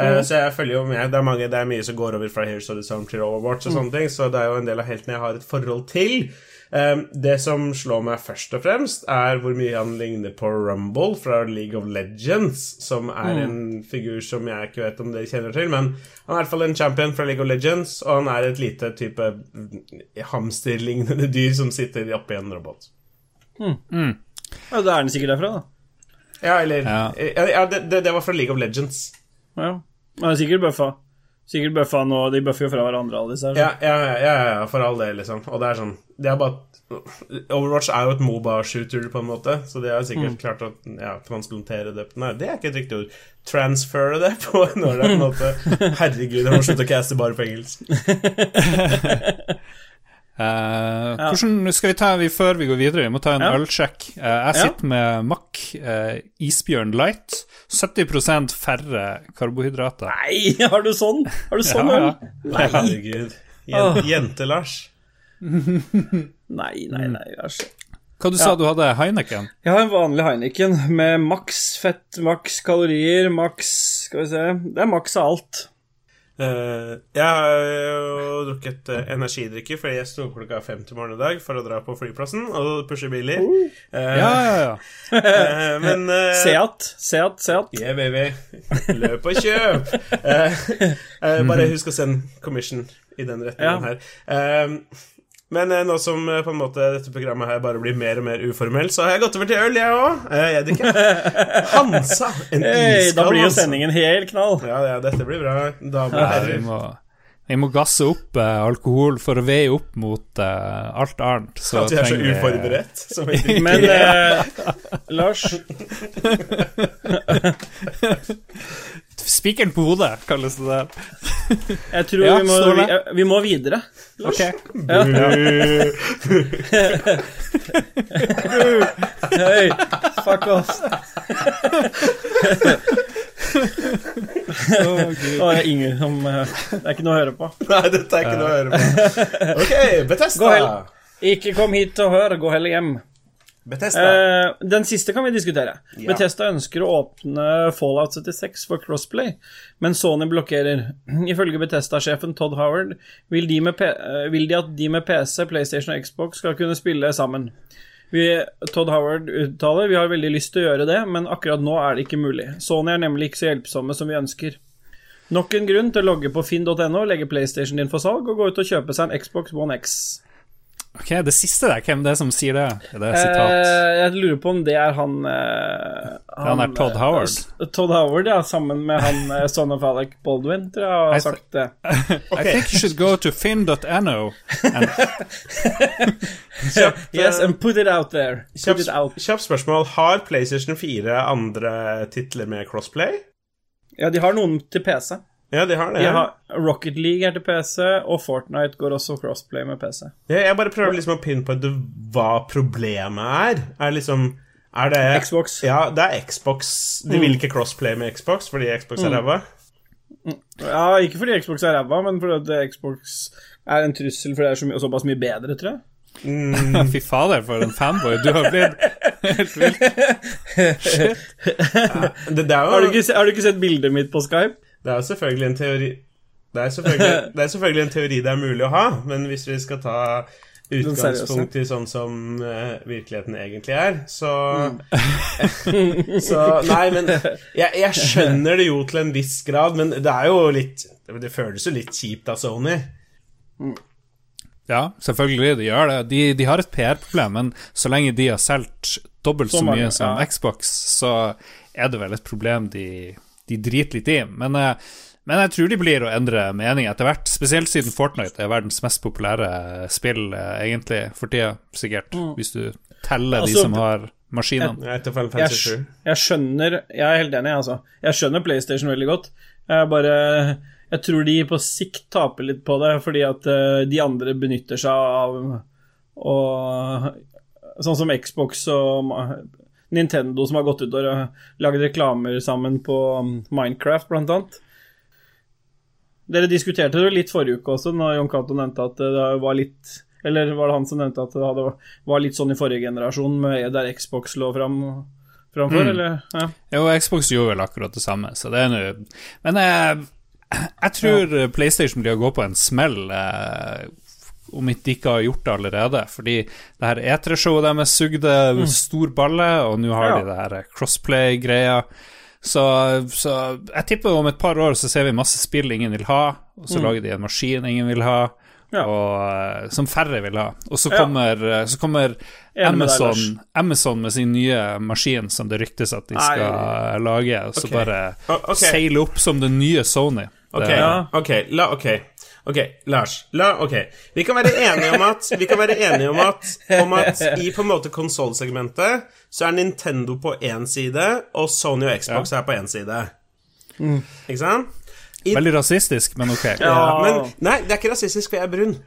Eh, Så jeg følger jo med. Det er, mange, det er mye som går over fra Heroes of the Sound til Overwatch og sånne ting, så det er jo en del av heltene jeg har et forhold til. Eh, det som slår meg først og fremst, er hvor mye han ligner på Rumble fra League of Legends, som er en figur som jeg ikke vet om dere kjenner til, men han er i hvert fall en champion fra League of Legends, og han er et lite type mm, hamsterlignende dyr som sitter oppi en robot. Ja, Da er den sikkert derfra, da. Ja, eller Ja. Ja, ja det, det, det var fra League of Legends. Ja. Er sikkert bøffa. Sikkert bøffa nå, de bøffer jo fra hverandre, alle disse her. Ja, ja, ja, ja, ja, for all del, liksom. Og det er sånn Det er bare Overwatch er jo et Moba-shooter, på en måte, så de har sikkert klart å ja, transplantere det Nei, det er ikke et riktig ord. Transfere det på en ålreit måte. Herregud, jeg må slutte å caste bare på engelsk. Eh, Hvordan skal vi ta vi før vi går videre? Vi må ta en Ja. ølsjekk. Uh, jeg Ja. sitter med Mack uh, Isbjørn Light. 70% færre karbohydrater. Nei, har du sånn? Har du sånn Ja, øl? ja. Nei. Herregud. Jente-Lars. Nei, nei, nei. æsj. Hva du sa du hadde Heineken? Jeg har en vanlig Heineken med maks fett, maks kalorier, maks Skal vi se Det er maks av alt. Eh, jeg har jo drukket eh, energidrikker fordi jeg sto klokka fem til morgen i dag for å dra på flyplassen og pushe biler. Uh, Ja, ja, ja. eh, men uh, Seat, Seat, Seat. Yeah, baby. Løp og kjøp! Eh, eh, bare husk å sende commission i den retningen Ja. her. Men eh, nå som eh, på en måte dette programmet her bare blir mer og mer uformelt, så har jeg gått over til øl, jeg òg. Eh, jeg drikker Hansa. En Hey, iskald da blir jo sendingen helt knall. Ja, ja, dette blir bra. Damer og herrer. Vi må gasse opp eh, alkohol for å veie opp mot eh, alt annet. Så At vi er så uforberedt. Som vi. Men eh, Lars, Spikeren på hodet, kalles det der. jeg tror Ja, vi, må, står vi, det? vi må videre. Ok. Hei, fuck off. Å, det er ingen som eh, Det er ikke noe å høre på. Nei, dette er ikke noe å høre på. Ok, Gå Betesta. Ikke kom hit og hør, gå heller hjem. Betesta. Eh, den siste kan vi diskutere. Ja. Bethesda ønsker å åpne Fallout 76 for crossplay, men Sony blokkerer. Ifølge Bethesda-sjefen Todd Howard vil de, eh, vil de at de med PC, PlayStation og Xbox skal kunne spille sammen. Vi, Todd Howard uttaler vi har veldig lyst til å gjøre det, men akkurat nå er det ikke mulig. Sony er nemlig ikke så hjelpsomme som vi ønsker. Nok en grunn til å logge på finn.no, legge PlayStation din for salg og gå ut og kjøpe seg en Xbox One X. Ok, Det siste der, hvem det er som sier det? Er det sitat? Eh, jeg lurer på om det er han eh, Han er Todd Howard. eh, Todd Howard, ja, sammen med han eh, son of Alec Baldwin, tror jeg har sagt det. I think you should go to finn.no. and- Yes, and put it out there. Put Kjapt it spørsmål. Har PlayStation 4 andre titler med crossplay? Ja, de har noen til PC. Ja, de har det. De har Rocket League er til PC, og Fortnite går også crossplay med PC. Ja, jeg bare prøver liksom å pinpointe hva problemet er. Er liksom Er det Xbox. Ja, det er Xbox. De vil ikke crossplay med Xbox fordi Xbox er ræva. Ja, ikke fordi Xbox er ræva, men fordi Xbox er en trussel, fordi det er så mye, såpass mye bedre, tror jeg. Fy fader, for en fanboy du har blitt. Helt vilt. Det, det, er Har du ikke, har du ikke sett bildet mitt på Skype? Det er jo selvfølgelig en teori det er, det er selvfølgelig en teori det er mulig å ha, men hvis vi skal ta utgangspunkt i sånn som uh, virkeligheten egentlig er, så Så Nei, men jeg, jeg skjønner det jo til en viss grad, men det er jo litt Det føles jo litt kjipt av Sony. Ja, selvfølgelig, de gjør det. De, de har et PR-problem, men så lenge de har solgt dobbelt så Så mange, mye som ja. Xbox, så er det vel et problem de, de driter litt i. Men, eh, men jeg tror de blir å endre mening etter hvert, spesielt siden Fortnite er verdens mest populære spill, eh, egentlig, for tida, sikkert, hvis du teller de Altså, som har maskinene. Jeg jeg, Fantasy 7. skj- jeg skjønner Jeg er helt enig, altså. Jeg skjønner PlayStation veldig godt. Jeg bare Jeg tror de på sikt taper litt på det, fordi at eh, de andre benytter seg av og Sånn som Xbox og Nintendo, som har gått ut og lagd reklamer sammen på um, Minecraft, blant annet. Dere diskuterte det litt forrige uke også, når Jon Cato nevnte at det var litt Eller var det han som nevnte at det hadde, var litt sånn i forrige generasjon, med der Xbox lå fram, framfor, eller? Ja. Jo, Xbox gjorde vel akkurat det samme, så det er nå Men eh, jeg tror PlayStation blir å gå på en smell, eh, om ikke de ikke har gjort det allerede. Fordi det her E3-showet deres sugde stor balle, og nå har Ja. de det her crossplay-greia. Så, så jeg tipper om et par år så ser vi masse spill ingen vil ha, og så lager de en maskin ingen vil ha. Ja. Og, eh, som færre vil ha. Og så kommer, ja. så kommer Enig med Amazon, Amazon med sin nye maskin som det ryktes at de Nei. skal lage, og så okay. bare okay. seile opp som den nye Sony. Ok, Det- Ja. okay. la, ok Ok, Lars, la, ok Vi kan være enige om at Vi kan være enige om at, om at i på en måte konsollsegmentet Så er Nintendo på én side Og Sony og Xbox er på én side Ikke sant? I, Veldig rasistisk, men ok. ja, men, nei, det er ikke rasistisk, for jeg er brun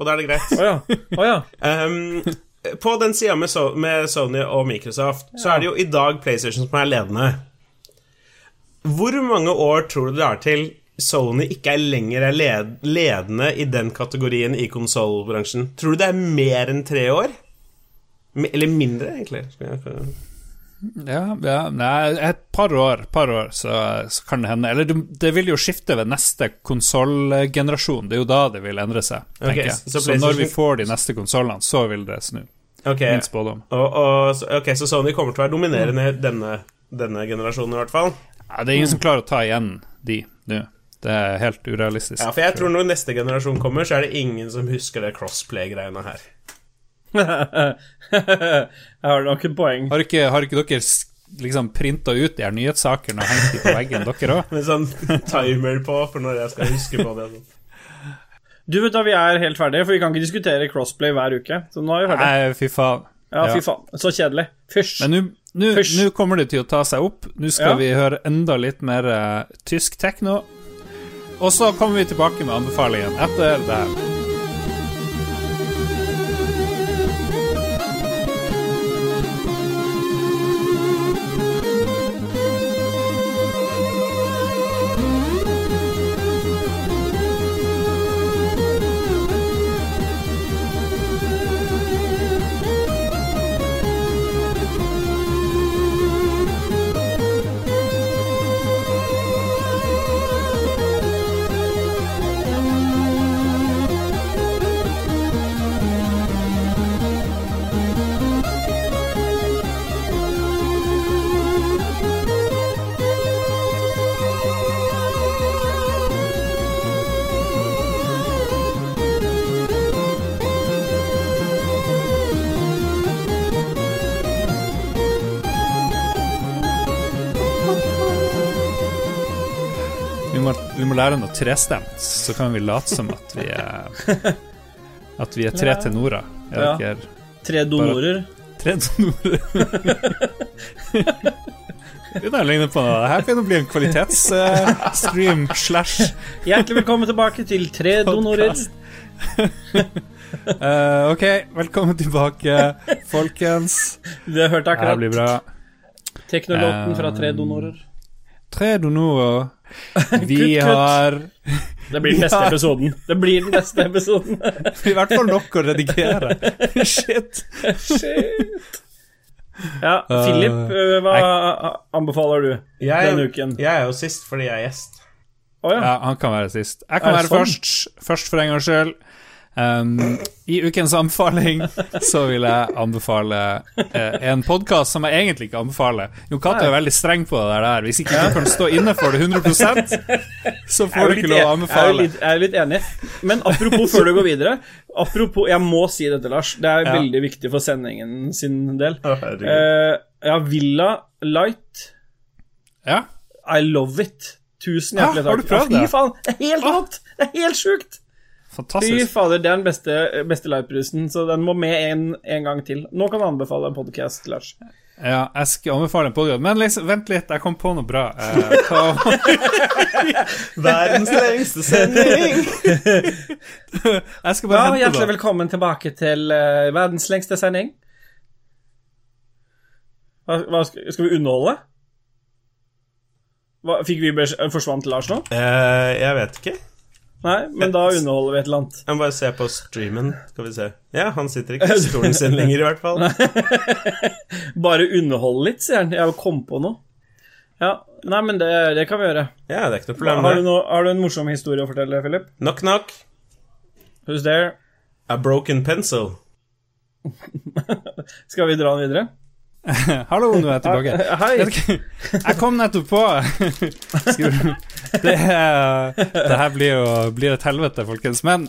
og da er det greit. Oh, ja. Oh, ja. Um, på den sida med, so med Sony og Microsoft, så er det jo i dag PlayStation som er ledende. Hvor mange år tror du det er til Sony ikke er lenger er led ledende i den kategorien i konsollbransjen? Tror du det er mer enn tre år? Eller mindre, egentlig? Ja, ja nei, et par år, par år så, så kan det hende. Eller det, det vil jo skifte ved neste konsollgenerasjon. Det er jo da det vil endre seg, tenker Ok, jeg. så Så, når vi får de neste konsollene, så vil det snu. Okay. Min spådom. og, og, så- ok, så Sony kommer til å være dominerende denne, denne generasjonen, i hvert fall. Ja, det er ingen som klarer å ta igjen de nå. Det er helt urealistisk. Ja, for jeg tror når neste generasjon kommer, så er det ingen som husker det crossplay-greiene her. Jeg har noen poeng. Har ikke, har ikke dere liksom printa ut de her nyhetssakene og hengt de på veggen, dere òg? Med sånn timer på for når jeg skal huske på det. sånn. Du vet da, Vi er helt ferdige, for vi kan ikke diskutere crossplay hver uke. Så nå er vi ferdige. Nei, fy faen. Ja, ja. fy faen. Så kjedelig. Fysj. Men nå kommer det til å ta seg opp. Nå skal Ja. vi høre enda litt mer uh, tysk tekno. Og så kommer vi tilbake med anbefalingen etter det her. Trestemt, så kan vi late som at vi er At vi er tre tenorer. Er Ja. Tre donorer. tre donorer. Det der ligner på noe. Det her begynner å bli en kvalitetsstream slash Hjertelig velkommen tilbake til Tre donorer. uh, Ok, velkommen tilbake, folkens. Det har hørt Det blir akkurat bra. teknolåten fra Tre donorer. Tre donorer. Vi Kutt, kutt. har Det blir den beste episoden. Det blir den beste episoden. i hvert fall nok å redigere. Shit. Shit. Ja, Philip, øh, hva anbefaler du Jeg, denne uken? jeg er jo sist fordi jeg er gjest. Oh, ja. Ja, han kan være sist. Jeg kan være sånn? først, først for en gangs skyld. Um, I ukens anbefaling så vil jeg anbefale eh, en podkast som jeg egentlig ikke anbefaler. Jon Cato er veldig streng på det der. Hvis ikke du kan stå inne for det 100% så får du ikke lov å anbefale. Jeg er, anbefale. litt, jeg er litt enig. Men apropos før du går videre Apropos, Jeg må si dette, Lars. Det er Ja. veldig viktig for sendingen sin del. Eh, ja, Villa Light. Ja, I love it. Tusen hjertelig har du takk. prøvd Ja, det? Fy faen, det er helt rått! Det er helt sjukt! Fy fader, det er den beste, beste livebrusen, så den må med en, en gang til. Nå kan du anbefale en podkast, Lars. Ja, jeg skal anbefale en podkast, men liksom, vent litt, jeg kom på noe bra. Eh, Verdens lengste sending! jeg skal bare Ja, hente Hjertelig velkommen tilbake til uh, verdens lengste sending. Hva, hva skal, skal vi underholde? Hva, fikk vi beskjed Forsvant Lars nå? Uh, jeg vet ikke. Nei, men da underholder vi et eller annet. Jeg må bare se på streamen. Skal vi se. Ja, han sitter ikke i stolen sin lenger, i hvert fall. Bare underholde litt, sier han. Jeg kom på noe. Ja, Nei, men det, det kan vi gjøre. Ja, det er ikke noe problem. Har du, noe, har du en morsom historie å fortelle, Philip? Knock, knock. Who's there? A broken pencil. Skal vi dra den videre? Hallo, nå er jeg tilbake. Hei. Jeg kom nettopp på Det, er- det her blir jo blir et helvete, folkens. Men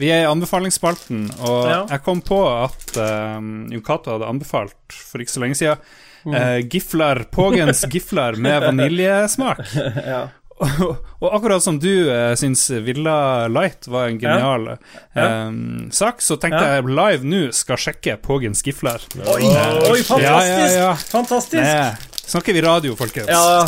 vi er i anbefalingsspalten, og jeg kom på at um, Jon Cato hadde anbefalt for ikke så lenge siden uh, Giflar, Pågens gifler med vaniljesmak. Ja. Og, og akkurat som du uh, syns Villa Light var en genial eh, sak, så tenkte Ja. jeg live nå skal sjekke Pågen Skifler. Oi, oi, fantastisk! Ja, ja, ja. Fantastisk! Nei, snakker vi radio, folkens? Ja,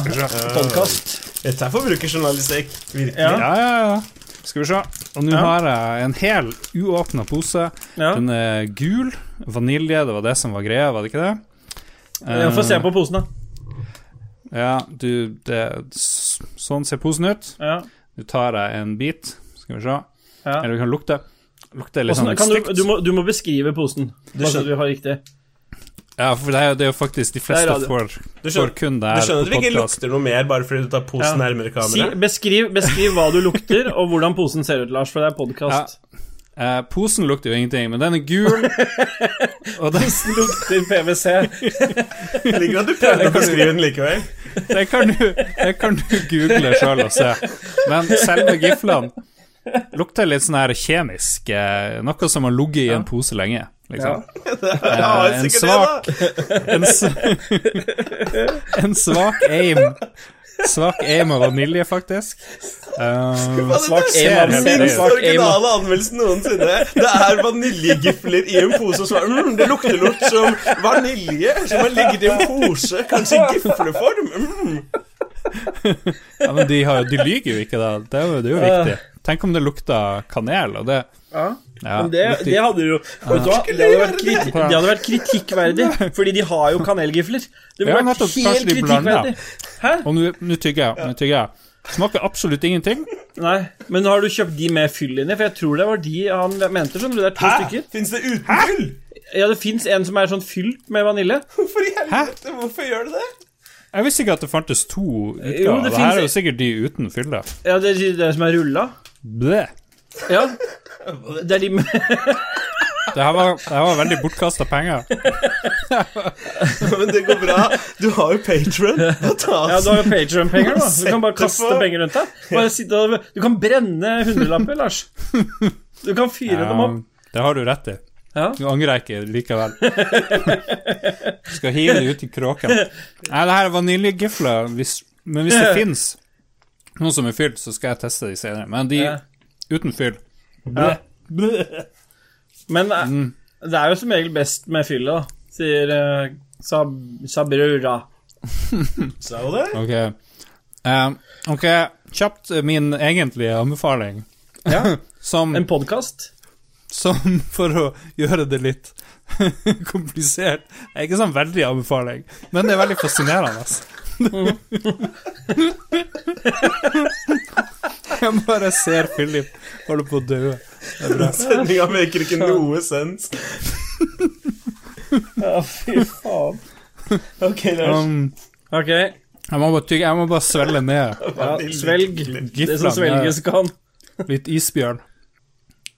podkast. Dette er forbrukerjournalistikk. Virkelig. Ja. Ja, ja, ja. Skal vi se. Og nå Ja. har jeg en hel uåpna pose. Ja. Den er gul. Vanilje, det var det som var greia, var det ikke det? Ja, Få se Eh, på posen, da. Ja, du det, Sånn ser posen ut. Ja. Du tar deg en bit. Skal vi se. Ja. Eller vi kan lukte. Lukte litt Hvordan, sånn stygt. du, du, må, du må beskrive posen, du skjønner- vi har riktig. Ja, for det er, det er jo faktisk De fleste får, Du får kun det du skjønner at vi ikke lukter noe mer bare fordi du tar posen Ja. nærmere Si, beskriv, beskriv hva du lukter, og hvordan posen ser ut, Lars, for det er podkast. Eh, posen lukter jo ingenting, men den er gul. og den, Lukter PwC. Jeg liker at du prøver å beskrive den likevel. det, kan du, det kan du google sjøl og se. Men selve giflene lukter litt sånn her kjemisk. Eh, noe som har ligget i en pose lenge. Liksom. Ja, en svak- En, en svak aim Svak aim av vanilje, faktisk. Eh, Svak ser aim av. Minst originale anmeldelsen noensinne. Det er vaniljegifler i en pose, er mm, det lukter lort som vanilje som har ligget i en pose, kanskje i gifleform. Mm. ja, men de, har, de lyger jo ikke, da. Det er jo, det er jo viktig. Tenk om det lukta kanel, og det Ja. ja, Men det, det hadde jo ja. du det hadde, vært kriti det hadde vært kritikkverdig, fordi de har jo kanelgifler. Det Ja, ville vært nettopp. helt de kritikkverdig. Hæ? Og nå tygger jeg. Nå tygger jeg. Smaker absolutt ingenting. Nei, men har du kjøpt de med fyll inni? For jeg tror det var de han mente. skjønner du, Det er to Hæ? stykker. Fins det uten fyll? Ja, det fins en som er sånn fylt med vanilje. Hvorfor i helvete? Hvorfor gjør du det? Jeg visste ikke at det fantes to utgaver. Jo, det det her er jo sikkert de uten fylle. Ja, det er det som er rulla. Bleh. Ja. Det er de Det her var, det her var veldig bortkasta penger. Men det går bra. Du har jo Patron. Ja, du har jo Patreon-penger, da. Du kan bare kaste penger rundt deg. Bare sitte og Du kan brenne hundrelapper, Lars. Du kan fyre dem opp. det har du rett i. Ja. Nå angrer jeg ikke likevel. Skal hive det ut i kråken. Nei, det her er vaniljegifler, men hvis det fins noen som er fylt, så skal jeg teste de senere. Men de Ja. uten fyll Ja. Men eh, Mm. det er jo som regel best med fylle, da, sier uh, Sab Sabrura. Sa hun det? Ok. Um, ok, kjapt eh, min egentlige anbefaling. Ja. Som, En podkast. som for å gjøre det litt komplisert Det er ikke sånn veldig anbefaling, men det er veldig fascinerende. Jeg bare ser Philip holde på å dø. Sendinga maker ikke noe sens. Ja, fy faen. Ok, Lars. Um, Ok, jeg, må bare tygge, jeg må bare svelge ned ja, svelg. Det som svelges kan. Litt isbjørn.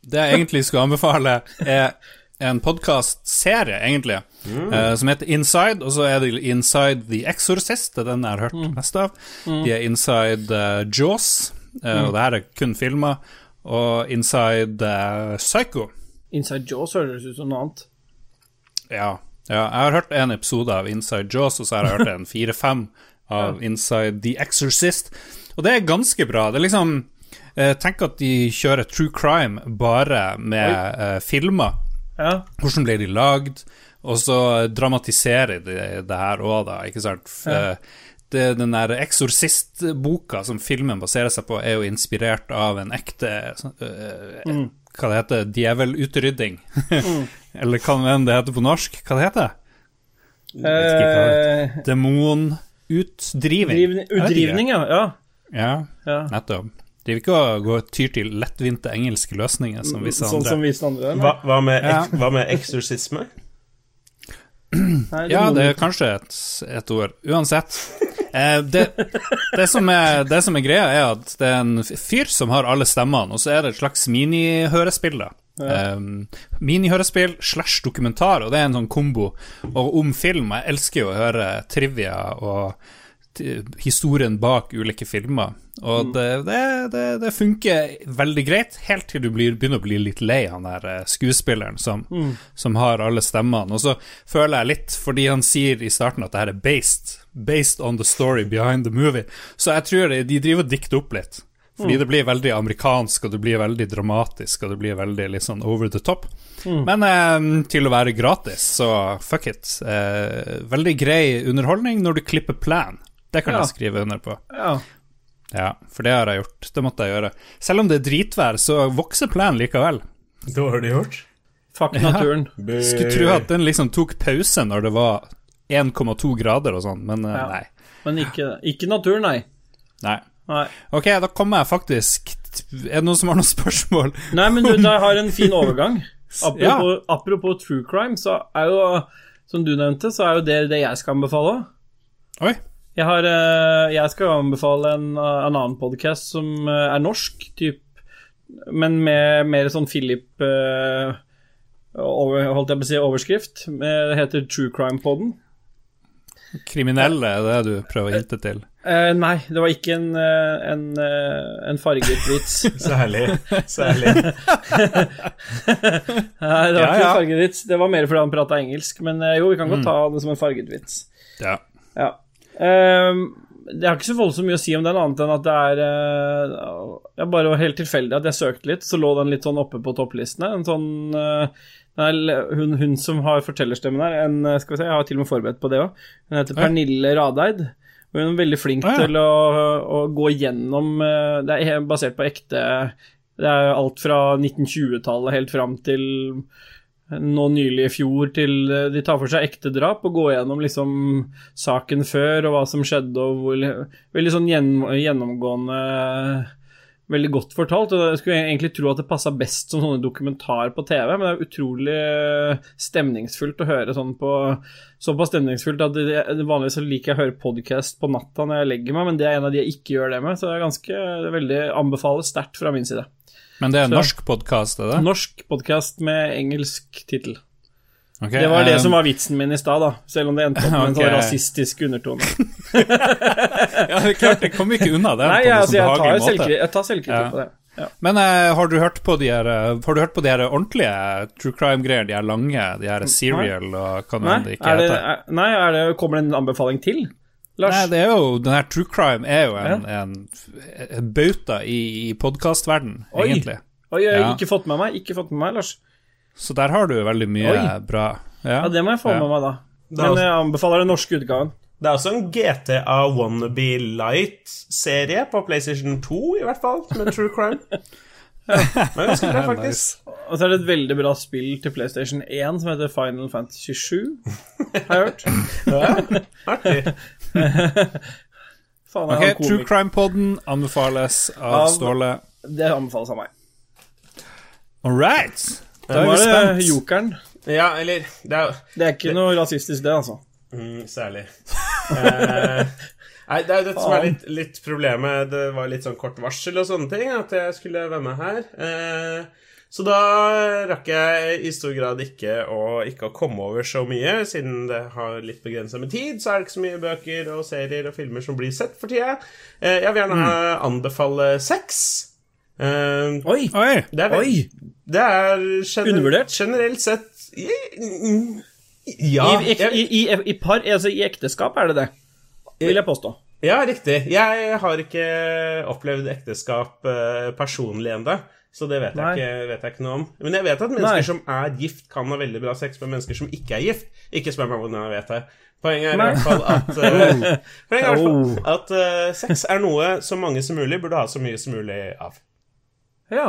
Det jeg egentlig skulle anbefale, er en podkastserie, egentlig, eh, som heter Inside. Og så er det Inside The Exorcist, det er den jeg har hørt mest av. De er Inside uh, Jaws, eh, og det her er kun filmer. Og Inside uh, Psycho. Inside Jaws høres ut som noe annet. Ja, ja. Jeg har hørt en episode av Inside Jaws, og så har jeg hørt en fire-fem av Inside The Exorcist. Og det er ganske bra. Det er liksom eh, Tenk at de kjører true crime bare med eh, filmer. Ja. Hvordan ble de lagd? Og så dramatiserer de det her òg, da, ikke sant? F- eh, Det, den der Eksorsist-boka som filmen baserer seg på, er jo inspirert av en ekte sånn, mm. Hva det heter Djevelutrydding. Eller hva enn det heter på norsk. Hva det heter det? Eh, Demonutdriving. vet ikke. Utdrivning, ja. ja. Ja, ja. nettopp. De vil ikke gå tyr til lettvinte engelske løsninger som visse Sånn som visse andre. Hva, hva, med, Ja. hva med eksorsisme? Nei, Ja, det er kanskje et, et ord. Uansett. Eh, det, det, som er, det som er greia, er at det er en fyr som har alle stemmene, og så er det et slags minihørespill, da. Um, minihørespill slash dokumentar, og det er en sånn kombo. Og om film Jeg elsker jo å høre trivia og historien bak ulike filmer. Og det, det, det, det funker veldig greit, helt til du blir, begynner å bli litt lei han der eh, skuespilleren som, som har alle stemmene. Og så føler jeg litt, fordi han sier i starten at det her er based, based on the story behind the movie, så jeg tror de driver og dikter opp litt. Fordi det blir veldig amerikansk, og det blir veldig dramatisk, og det blir veldig litt sånn over the top. Men eh, til å være gratis, så fuck it. Eh, veldig grei underholdning når du klipper plan. Det kan Ja. jeg skrive under på. Ja. Ja, for det har jeg gjort. Det måtte jeg gjøre. Selv om det er dritvær, så vokser plenen likevel. Det har du gjort. Fuck naturen. Skulle tro at den liksom tok pause når det var 1,2 grader og sånn, men eh, Ja. nei. Men ikke, ikke naturen, nei. Nei. nei. Ok, da kommer jeg faktisk Er det noen som har noen spørsmål? Nei, men du, jeg har en fin overgang. Apropos, Ja. apropos true crime, så er jo, som du nevnte, så er jo det det jeg skal anbefale. Oi. Jeg, har, eh, jeg skal anbefale en, eh, en annen podkast som eh, er norsk, typ, men med mer sånn Philip uh, over, Holdt jeg på å si overskrift. Det heter True Crime-poden. Kriminelle er det du prøver å hinte til? Uh, nei, det var ikke en, en, en farget vits. Særlig. Særlig. Nei, det var Ja, ikke ja. en farget vits. Det var mer fordi han prata engelsk. Men jo, vi kan godt ta det som en farget vits. Ja. Ja. Ehm, det har ikke så voldsomt mye å si om den, annet enn at det er eh, Det bare helt tilfeldig at jeg søkte litt, så lå den litt sånn oppe på topplistene. En sånn eh, er, hun, hun som har fortellerstemmen her, en, eh, skal vi se, jeg har til og med forberedt på det òg. Hun heter Pernille Radeid. Og hun er veldig flink Å, ja. til å, å gå gjennom eh, Det er basert på ekte Det er alt fra 1920-tallet helt fram til nå nylig i fjor til eh, de tar for seg ekte drap og går gjennom liksom saken før og hva som skjedde og hvor Veldig sånn gjennomgående Veldig godt fortalt. og Jeg skulle egentlig tro at det passa best som sånne dokumentar på TV, men det er utrolig eh, stemningsfullt å høre sånn på Såpass stemningsfullt at vanligvis liker jeg å høre podkast på natta når jeg legger meg, men det er en av de jeg ikke gjør det med, så det er ganske det er veldig anbefales sterkt fra min side. Men det er en norsk podkast, er det? Norsk podkast med engelsk tittel. Okay, Det var det um, som var vitsen min i stad, da. Selv om det endte opp med en sånn rasistisk undertone. Ja, det er klart, jeg kommer ikke unna det Nei, på altså, jeg tar, selvkritikk, jeg tar selvkritikk Ja. på det. Ja. Men uh, har du hørt på de her eh, Har du hørt på de her ordentlige true crime-greier, de her lange, de her serial og hva nå Nei, det ikke er det, heter? er, nei er det, kommer det en anbefaling til? Lars? Nei, det er jo Den her true crime er jo en, en, en bauta i, i podkastverden, Oi. egentlig. Oi, jeg har Ja. ikke fått med meg, ikke fått med meg, Lars. Så der har du veldig mye Oi. bra. Ja. Ja, det må jeg få Ja. med meg, da. Men jeg anbefaler den norske utgaven. Det er også en GTA Wannabe Light-serie på PlayStation 2, i hvert fall, med True Crime. Men det bra, faktisk. Og så er det et veldig bra spill til PlayStation 1 som heter Final Fantasy 7, har jeg hørt. Ja, artig. Faen, okay, Ok, True. Crime-poden anbefales av Av- Ståle. Det anbefales av meg. All right. Da er vi det spent. Jokeren. Ja, eller Det er Det er ikke noe rasistisk, det, altså. mm, Særlig. Eh, nei, det er jo dette som er litt, litt problemet. Det var litt sånn kort varsel og sånne ting, at jeg skulle være med her. Eh, så da rakk jeg i stor grad ikke å, ikke å komme over så mye, siden det har litt begrensa med tid. Så er det ikke så mye bøker og serier og filmer som blir sett for tida. Eh, jeg vil gjerne anbefale sex. Uh, Oi! Oi. det er, Oi! det er gener Undervurdert? generelt sett mm, Ja. I, i, i, i, I par, altså i ekteskap er det det, vil jeg påstå. Ja, riktig. Jeg har ikke opplevd ekteskap eh, personlig ennå, så det vet jeg, ikke, vet jeg ikke noe om. Men jeg vet at mennesker Nei. som er gift, kan ha veldig bra sex med mennesker som ikke er gift. Ikke spør meg hvordan jeg vet det. Poenget er i hvert fall at, uh, er i hvert Oh. fall at uh, sex er noe så mange som mulig burde ha så mye som mulig av. Ja.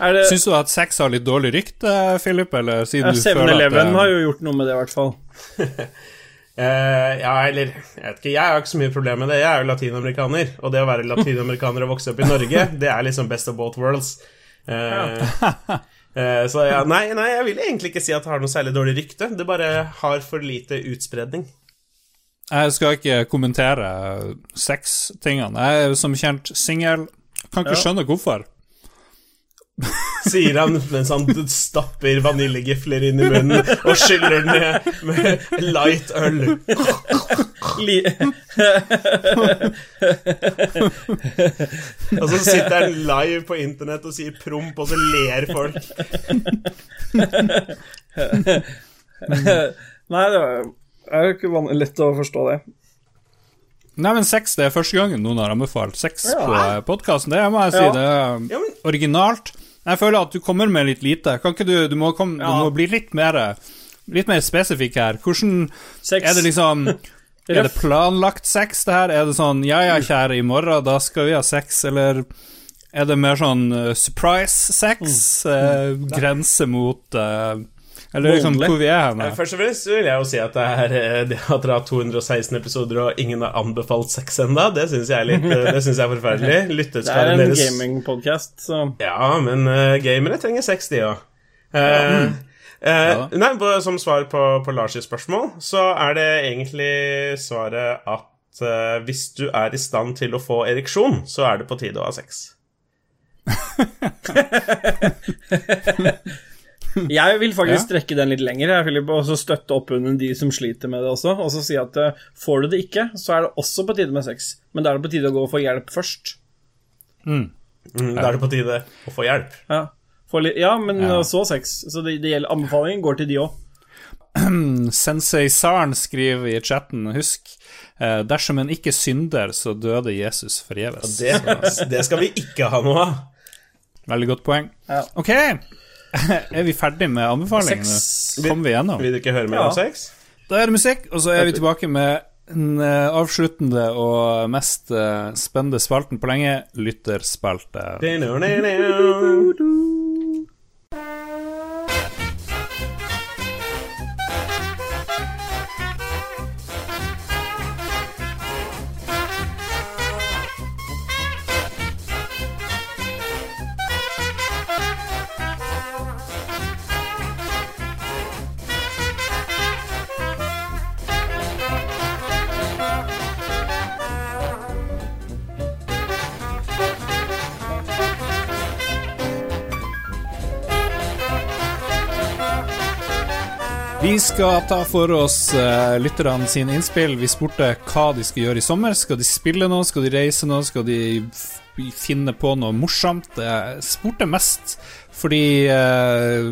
Er det Syns du at sex har litt dårlig rykte, Philip? Eller siden ja, du føler at 7-Eleven det- har jo gjort noe med det, i hvert fall. Uh, ja, eller Jeg vet ikke, jeg har ikke så mye problem med det. Jeg er jo latinamerikaner, og det å være latinamerikaner og vokse opp i Norge, det er liksom best of both worlds. Eh, eh, så ja, nei, nei, jeg vil egentlig ikke si at det har noe særlig dårlig rykte. Det bare har for lite utspredning. Jeg skal ikke kommentere sextingene. Jeg er som kjent singel. Kan ikke Ja. skjønne hvorfor. Sier han mens han stapper vaniljegifler inn i munnen og skyller ned med light øl. Og så sitter han live på internett og sier promp, og så ler folk. Nei, det er jo ikke lett å forstå det. Nei, men sex det er første gangen noen har anbefalt sex Ja. på podkasten. Det må jeg si. Ja. Det er originalt. Jeg føler at du kommer med litt lite. Kan ikke du Du må, komme, Ja. du må bli litt mer Litt mer spesifikk her. Hvordan Sex er det liksom Er det planlagt sex, det her? Er det sånn ja ja, kjære, i morgen, da skal vi ha sex, eller er det mer sånn uh, surprise sex? Uh, grense mot eh, Eller liksom hvor vi er hen? Først og fremst vil jeg jo si at det er eh, det at dere har 216 episoder og ingen har anbefalt sex enda, det syns jeg er litt eh, Det synes jeg er forferdelig. Det er en deres gamingpodkast, så Ja, men uh, gamere trenger sex, de òg. Ja. Nei, på, som svar på, på Lars' spørsmål, så er det egentlig svaret at uh, hvis du er i stand til å få ereksjon, så er det på tide å ha sex. Jeg vil faktisk strekke den litt lenger, her, Philip, og så støtte opp under de som sliter med det også, og så si at eh, får du det ikke, så er det også på tide med sex, men da er det på tide å gå og få hjelp først. Mm, Da er det på tide å få hjelp. Ja, få ja men Ja. så sex. Så det, det gjelder anbefalingen går til de òg. Sensei Saren skriver i chatten, husk, eh, dersom en ikke synder, så døde Jesus forgjeves. Det, det skal vi ikke ha noe av. Veldig godt poeng. Ja. Ok, er vi ferdig med anbefalingene? Sex. Kom vi gjennom? Vil du ikke høre mer Ja. om sex? Da er det musikk, og så er vi tilbake med den eh, avsluttende og mest eh, spennende spalten på lenge, lytterspalte. Skal ta for oss uh, lytterne sine innspill. Vi spurte hva de skal gjøre i sommer. Skal de spille noe? Skal de reise noe? Skal de finne på noe morsomt? Jeg spurte mest fordi uh,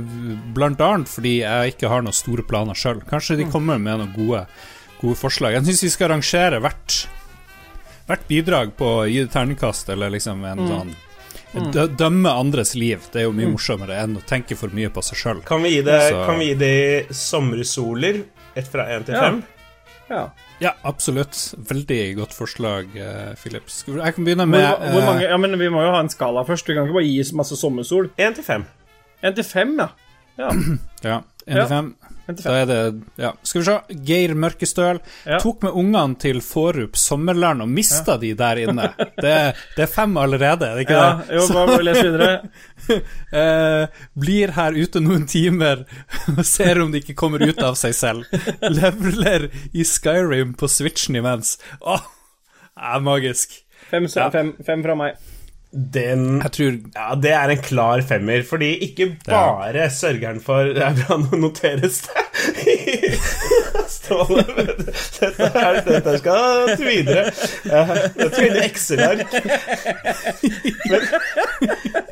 Blant annet fordi jeg ikke har noen store planer sjøl. Kanskje de kommer med noen gode, gode forslag. Jeg syns vi skal rangere hvert, hvert bidrag på å gi det terningkast, eller liksom en sånn dø Dømme andres liv. Det er jo mye morsommere enn å tenke for mye på seg sjøl. Kan vi gi det, Så- kan vi gi det sommersoler? Ett fra én til fem? Ja. Ja, absolutt. Veldig godt forslag, eh, Philip. Jeg kan begynne med hvor mange, eh, ja, men vi må jo ha en skala først. Vi kan ikke bare gi så masse sommersol. Én til fem. En til fem, ja. Ja, Ja, 1 Ja. til 5. Da er det Ja, skal vi se. Geir Mørkestøl Ja. tok med ungene til Forup sommerland og mista de der inne. Det, det er fem allerede, er det ikke Ja, det? jo, bare må lese videre. eh, blir her ute noen timer og ser om de ikke kommer ut av seg selv. Leveler i Skyrim på Switchen imens. Åh, det er magisk. Fem, Ja. fem, fem fra meg. Den tror Ja, det er en klar femmer, fordi ikke bare sørger han for Det er bra, nå noteres det. Ståle, dette, er, dette skal videre. Eh, Dette skal inn i Excel-ark. Men,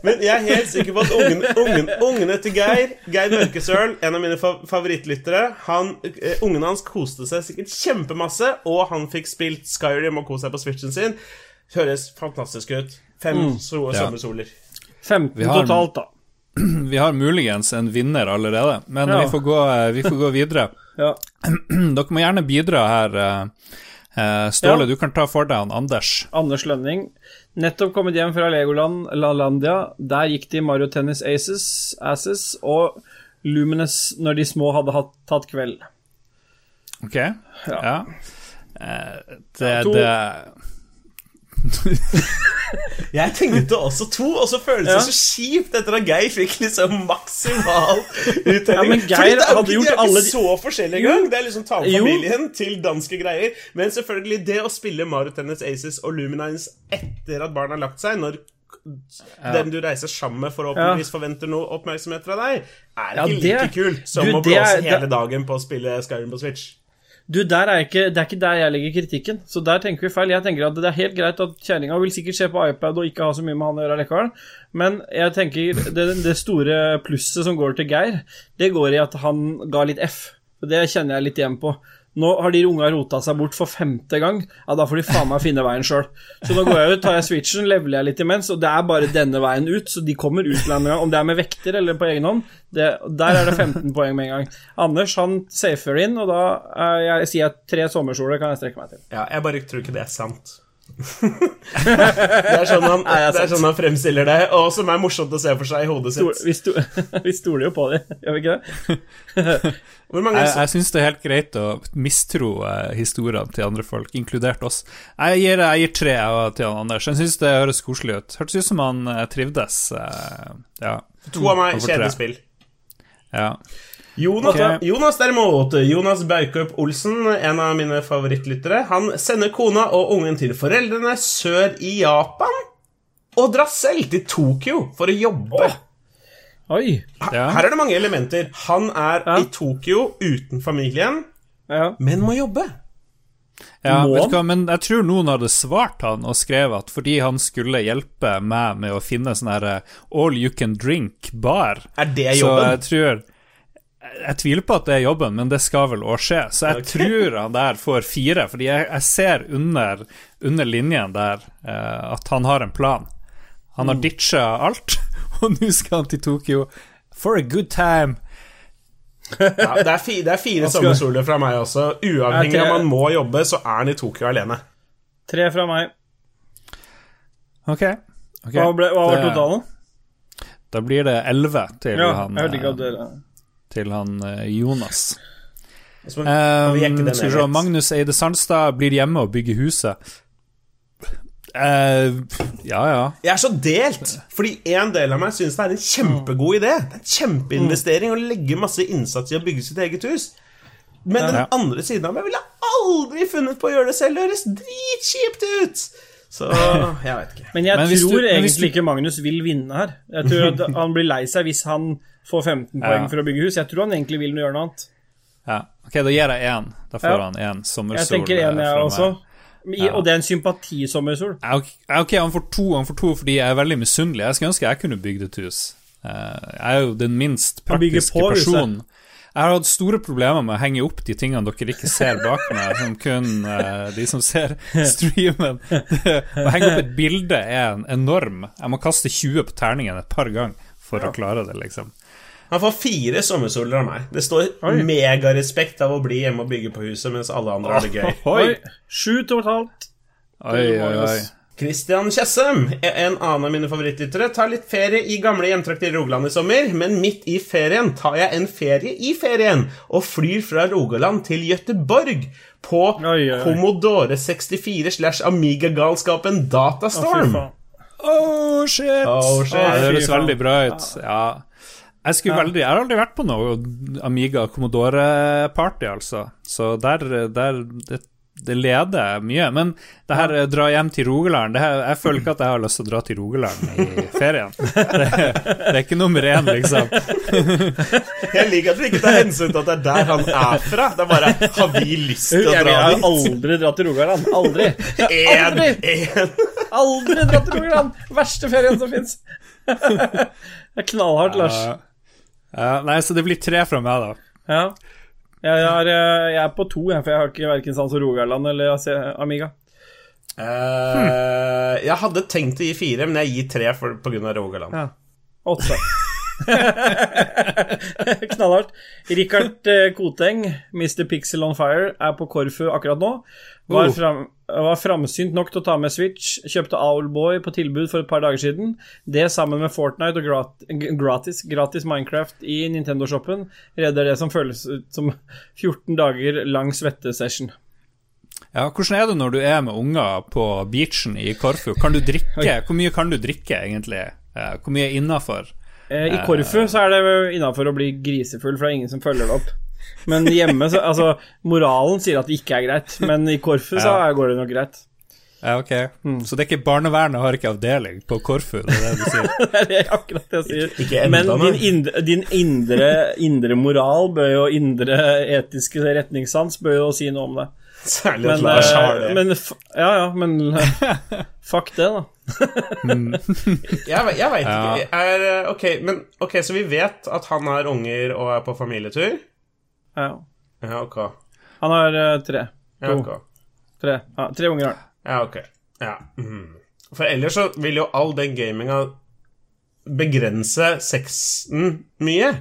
men jeg er helt sikker på at ungen, ungen, ungene til Geir, Geir Mørkesøl, en av mine favorittlyttere han, eh, Ungene hans koste seg sikkert kjempemasse, og han fikk spilt Skyrim og kost seg på switchen sin. Høres fantastisk ut. Fem so Ja. sommersoler. 15 har- totalt, da. vi har muligens en vinner allerede, men Ja. vi, får gå, eh, vi får gå videre. Ja. Dere må gjerne bidra her. eh, eh, Ståle, Ja. du kan ta for deg han Anders. Anders Lønning. Nettopp kommet hjem fra Legoland LaLandia. Der gikk de Mario Tennis Aces, Asses og Luminous når de små hadde hatt, tatt kveld. Ok? Ja. Eh, det, Ja, to. det Jeg tenkte også to, og så føles det Ja. så kjipt etter at Geir fikk liksom maksimal uttelling. Ja, Geir det er de er ikke alle så forskjellige engang. Det er liksom ta med Jo. Til danske greier. Men selvfølgelig, det å spille Mario Tennis Aces og Luminines etter at barna har lagt seg, når den du reiser sammen med, forhåpentligvis forventer noe oppmerksomhet fra deg, er Ja, ikke det- like kult som du, å blåse er- det- hele dagen på å spille Skyrim på Switch. Du, der er ikke, Det er ikke der jeg legger kritikken. Så der tenker vi feil. Jeg tenker at Det er helt greit at kjerringa vil sikkert se på iPad og ikke ha så mye med han å gjøre likevel, men jeg tenker det, det store plusset som går til Geir, det går i at han ga litt F. Det kjenner jeg litt igjen på. Nå har de unga rota seg bort for femte gang. Ja, da får de faen meg finne veien sjøl. Så nå går jeg ut, tar jeg switchen, leveler jeg litt imens, og det er bare denne veien ut, så de kommer ut med en gang. Om det er med vekter eller på egen hånd, det, der er det 15 poeng med en gang. Anders han safer inn, og da jeg, sier jeg tre sommersoler kan jeg strekke meg til. Ja, jeg bare tror ikke det er sant. Det, er sånn han, Nei, det er det sånn han fremstiller det, og som er morsomt å se for seg i hodet Stol- sitt. Vi, sto, vi stoler jo på dem, gjør vi ikke det? Hvor mange Jeg, jeg syns det er helt greit å mistro eh, historiene til andre folk, inkludert oss. Jeg gir, jeg gir tre jeg, til han Anders. Jeg syns det høres koselig ut. Hørtes ut som han eh, trivdes. eh, ja. To av meg kjedelig spill. ja. Jonas, okay. Jonas derimot, Jonas Baukup Olsen, en av mine favorittlyttere, han sender kona og ungen til foreldrene sør i Japan og drar selv til Tokyo for å jobbe. Oi. Ja. Her er det mange elementer. Han er Ja. i Tokyo uten familien, Ja. men må jobbe. Ja, Må vet du hva, men jeg tror noen hadde svart han og skrevet at fordi han skulle hjelpe meg med å finne sånn her eh, all you can drink-bar Er det jobben? Så jeg tror Jeg tviler på at det er jobben, men det skal vel òg skje. Så jeg okay. tror han der får fire, fordi jeg, jeg ser under, under linjen der eh, at han har en plan. Han Mm. har ditcha alt, og nå skal han til Tokyo for a good time. Ja, det, er fi, det er fire sommersoler fra meg også. Uavhengig av om han må jobbe, så er han i Tokyo alene. Tre fra meg. Ok. okay. Hva, ble, hva var Det- totalen? Da blir det elleve til Ja, han, jeg hørte ikke eh, at dere til han eh, Jonas. Altså, Um, skal vi se. Magnus Eide Sandstad blir hjemme og bygger huset. Uh, ja, ja. Jeg er så delt, fordi en del av meg syns det er en kjempegod idé. Det er en kjempeinvestering å legge masse innsats i å bygge sitt eget hus. Men den Ja. andre siden av meg ville aldri funnet på å gjøre det selv. Det høres dritkjipt ut! Så jeg vet ikke. Men jeg Men tror du- egentlig du- ikke Magnus vil vinne her. Jeg tror at han blir lei seg hvis han får 15 poeng Ja. for å bygge hus. Jeg tror han egentlig vil gjøre noe annet. ja. Ok, da gir jeg én. Da får Ja. han én Jeg tenker en, eh, jeg også. I, Ja. Og det er en sympatisommersol. Ja, Ok, han får to, han får to fordi jeg er veldig misunnelig. Jeg skulle ønske jeg kunne bygd et hus. Eh, Jeg er jo den minst praktiske personen. Jeg har hatt store problemer med å henge opp de tingene dere ikke ser bak meg, som kun uh, de som ser streamen. å henge opp et bilde er en enorm Jeg må kaste 20 på terningen et par ganger for å klare det, liksom. Han får fire sommersoler av meg. Det står megarespekt av å bli hjemme og bygge på huset, mens alle andre har det gøy. Oi. Sju totalt. oi, oi. oi. Christian Tjessem, en annen av mine favorittlyttere, tar litt ferie i gamle hjemtrakter i Rogaland i sommer, men midt i ferien tar jeg en ferie i ferien og flyr fra Rogaland til Gøteborg på Oi, oi. Commodore 64 slash Amiga-galskapen Datastorm. faen. Oh, shit! Oh, shit. Oh, det høres veldig bra ut. Ja. Jeg, skulle veldig, jeg har aldri vært på noe Amiga Commodore-party, altså. Så der, der det, det leder mye. Men det her dra hjem til Rogaland det her, Jeg føler ikke at jeg har lyst til å dra til Rogaland i ferien. Det, det er ikke nummer én, liksom. Jeg liker at vi ikke tar hensyn til at det er der han er fra. Det er bare Har vi lyst til å Jeg dra har dit? aldri dratt til Rogaland. Aldri. En, Aldri! en. Aldri dratt til Rogaland! Verste ferien som fins. Det er knallhardt, Lars. Ja. Ja, nei, så det blir tre fra meg, da. Ja. Jeg, er, eh, jeg er på to, jeg, for jeg har ikke verken sans og Rogaland eller Amiga. Amiga. hmm. jeg hadde tenkt å gi fire, men jeg gir tre for, på grunn av Rogaland. Ja. Åtte. Knallhardt. Richard eh, Koteng, Mr. Pixel on Fire, er på Korfu akkurat nå. Var, Oh. Fram, var framsynt nok til å ta med Switch. Kjøpte Owlboy på tilbud for et par dager siden. Det sammen med Fortnite og gratis, gratis Minecraft i Nintendo-shoppen redder det som føles ut som 14 dager lang svettesession. Ja, Hvordan er det når du er med unger på beachen i Korfu? Kan du drikke? Hvor mye kan du drikke, egentlig? Eh, Hvor mye er innafor? Eh, I Korfu så er det innafor å bli grisefull, for det er ingen som følger det opp. Men hjemme, så Altså, moralen sier at det ikke er greit, men i Korfu så går det nok greit. Ja, ok. Så det er ikke barnevernet har ikke avdeling på Korfu? Det er det du sier? Det er akkurat det jeg sier. Ikke enda, Men din, indre, din indre, indre moral bør jo indre etiske retningssans bør jo si noe om det. Særlig at Men, Lars har eh, det. men Ja, ja, men fuck det, da. Jeg, ve- jeg veit ikke. Er, okay, men, ok, så vi vet at han har unger og er på familietur? Ja. Ja, ok. Han har uh, tre. Ja, To. ok. Tre, ja, tre unger har han. Ja, ok. Ja. Mm. For ellers så vil jo all den gaminga begrense sexen mye,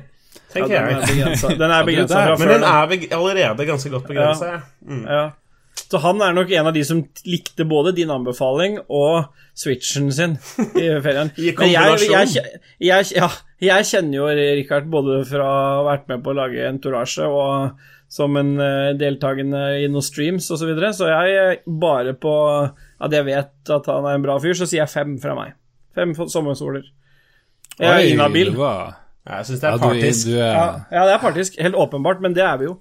Ja, den jeg. Er Den er begrensa Men den er allerede ganske godt begrensa. Ja. Mm. Ja. Så han er nok en av de som likte både din anbefaling og switchen sin i ferien. I Men jeg, jeg, jeg, ja, jeg kjenner jo Richard både fra å ha vært med på å lage Entourage og som en eh, deltakende i noen streams osv., så, videre. så jeg eh, bare på at jeg vet at han er en bra fyr, så sier jeg fem fra meg. Fem sommersoler. Jeg er inhabil. Jeg syns det Ja, er du, partisk. du er, Ja, ja, det er partisk. Helt åpenbart, men det er vi jo.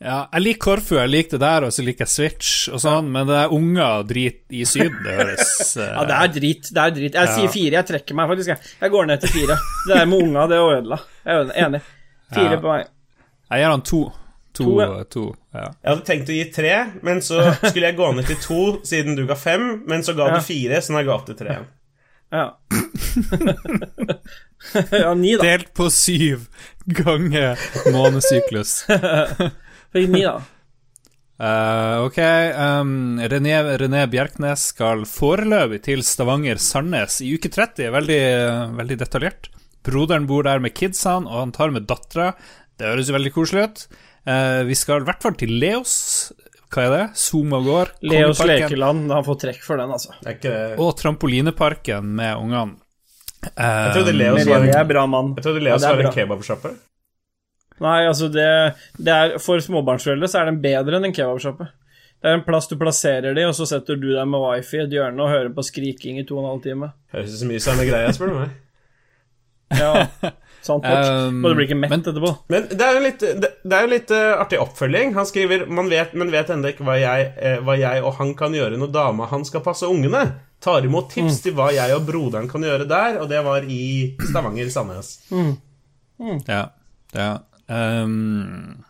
Ja, jeg liker Korfu, jeg liker det der, og så liker jeg Switch og sånn, men det er unger og drit i Syden, det høres uh... Ja, det er drit. Det er drit. Jeg sier fire. Jeg trekker meg, faktisk. Jeg, jeg går ned til fire. Det der med unger, det ødela. Jeg er enig. Fire Ja. på meg. Jeg gir han to. To, To, ja. to, ja. Jeg hadde tenkt å gi tre, men så skulle jeg gå ned til to siden du ga fem, men så ga Ja. du fire, så nå ga jeg opp til tre. Ja. ja, ni, da. Delt på syv ganger månedssyklus. Fordi Ni, da. Uh, ok, um, René, René Bjerknes skal foreløpig til Stavanger-Sandnes i uke 30. Veldig, veldig detaljert. Broderen bor der med kidsene, og han tar med dattera. Det høres jo veldig koselig ut. Uh, vi skal i hvert fall til Leos. Hva er det? Zoom av går. Leos lekeland. Han får trekk for den, altså. Det er ikke. Og trampolineparken med ungene. Jeg trodde Leos var er en, bra jeg trodde Leos det var en kebabsjappe. Nei, altså, det, det er For småbarnsforeldre så er den bedre enn en kebabsjappe. Det er en plass du plasserer de, og så setter du deg med wifi i et hjørne og hører på skriking i to og en halv time. Høres ut som mye samme greie, spør du meg. Ja, sant nok. Um, Og du blir ikke mett men- etterpå. Men det er jo litt, det, det er jo litt uh, artig oppfølging. Han skriver Man vet, men vet ennå ikke hva jeg, eh, hva jeg og han kan gjøre når dama han skal passe ungene. Tar imot tips Mm. til hva jeg og broderen kan gjøre der, og det var i Stavanger-Sandnes. Ja. ja. Um,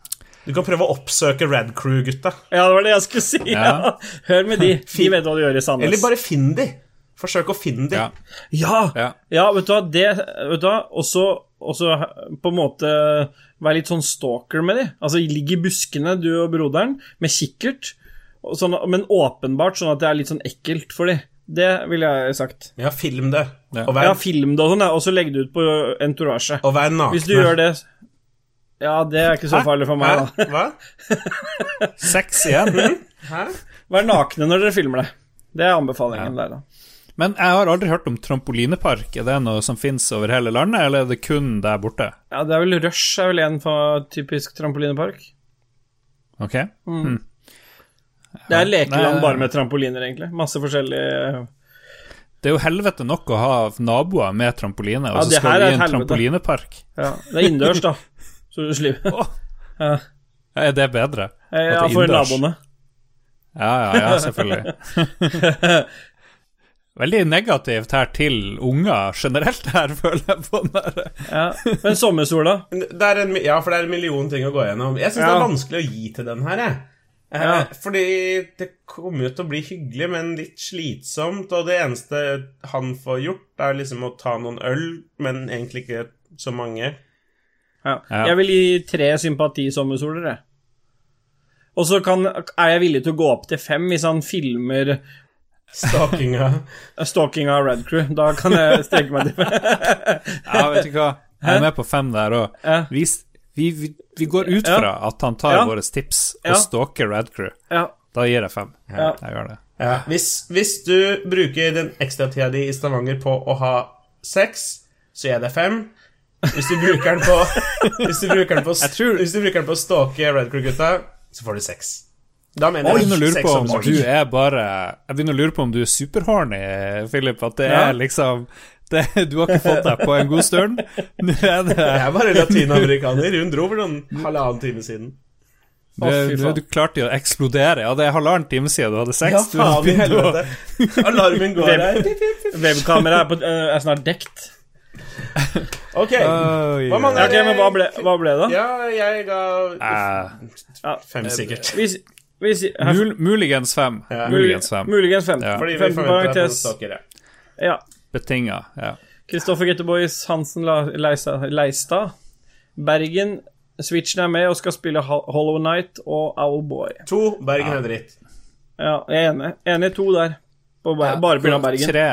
Du kan prøve å oppsøke Rad Crew-gutta. Ja, det var det jeg skulle si. Ja. Hør med de. De vet hva de gjør i Sandnes. Eller bare finn de. Forsøk å finne de. ja. Ja! ja. Ja, vet du hva, det Vet du hva, også, også på en måte være litt sånn stalker med de. Altså, ligg i buskene, du og broderen, med kikkert, sånn, men åpenbart sånn at det er litt sånn ekkelt for de. Det ville jeg sagt. Ja, film det. Ja. Og vær, Ja, film det og sånn, og så legg det ut på entourage. og vær nakne. Hvis du gjør det Ja, det er ikke så farlig for meg, da. Hæ? Hva? Seks igjen. Hæ? Vær nakne når dere filmer det. Det er anbefalingen der, da. Men jeg har aldri hørt om trampolinepark. Er det noe som fins over hele landet, eller er det kun der borte? Ja, det er vel Rush er vel en for typisk trampolinepark. Ok. Det er lekeland Nei, bare med trampoliner, egentlig. Masse forskjellige Det er jo helvete nok å ha naboer med trampoline, og Ja, så skal vi i en helvete. trampolinepark. Ja, det er innendørs, da. Så du slipper oh. Ja. Er det bedre? Ja, for naboene. Ja, ja, ja, selvfølgelig. Veldig negativt her til unger generelt her, føler jeg på den der. Ja. Men sommersola Det er en, ja, for det er en million ting å gå gjennom. Jeg syns det er vanskelig å gi til den her, jeg. Eh, Ja. Fordi det kommer jo til å bli hyggelig, men litt slitsomt. Og det eneste han får gjort, er liksom å ta noen øl, men egentlig ikke så mange. Ja. Jeg vil gi tre sympatisommersoler, jeg. Og så kan, er jeg villig til å gå opp til fem hvis han filmer Stalkinga. stalking av Red Crew. Da kan jeg strekke meg til Ja, vet du hva? Jeg er med på fem der òg. Ja. Vi, vi, vi, går ut Ja. fra at han tar Ja. våre tips Ja. og stalker Red Crew. Ja. Da gir jeg fem. Ja. Jeg gjør det. Ja. Hvis, hvis du bruker den ekstratida di i Stavanger på å ha sex, så gir jeg deg fem. Hvis du bruker den på Hvis du bruker den på, tror- hvis du bruker den på å stalke Red Crew-gutta, så får du sex. Da mener Jeg jeg begynner å lure på om du er bare Jeg begynner å lure på om du er superhorny, Philip. At det Ja. er liksom det, Du har ikke fått deg på en god stund. Nå er det Jeg er bare latinamerikaner. Hun dro for noen halvannen time siden. Du, oh, du, klarte å eksplodere. Ja, det er halvannen time siden du hadde sex. Ja, Du faen i helvete. Alarmen går her. Webkameraet er, eh, er snart dekt. Ok. Oi, Hva med okay, men hva ble, hva ble det? Ja, jeg ga uh, fem, sikkert. Hvis, hvis, her, mul, muligens fem. Ja. Muligens fem. Muligens fem. Ja. Fordi vi Fem forventer at dere. Ja. Betinga. Ja. Kristoffer Getterboys Hansen Leistad. Bergen Switchen er med og skal spille Hollow Night og Owlboy. To. Bergen er dritt. Ja, jeg er enig. Enig to der. På Ber bare pga. Bergen. Tre.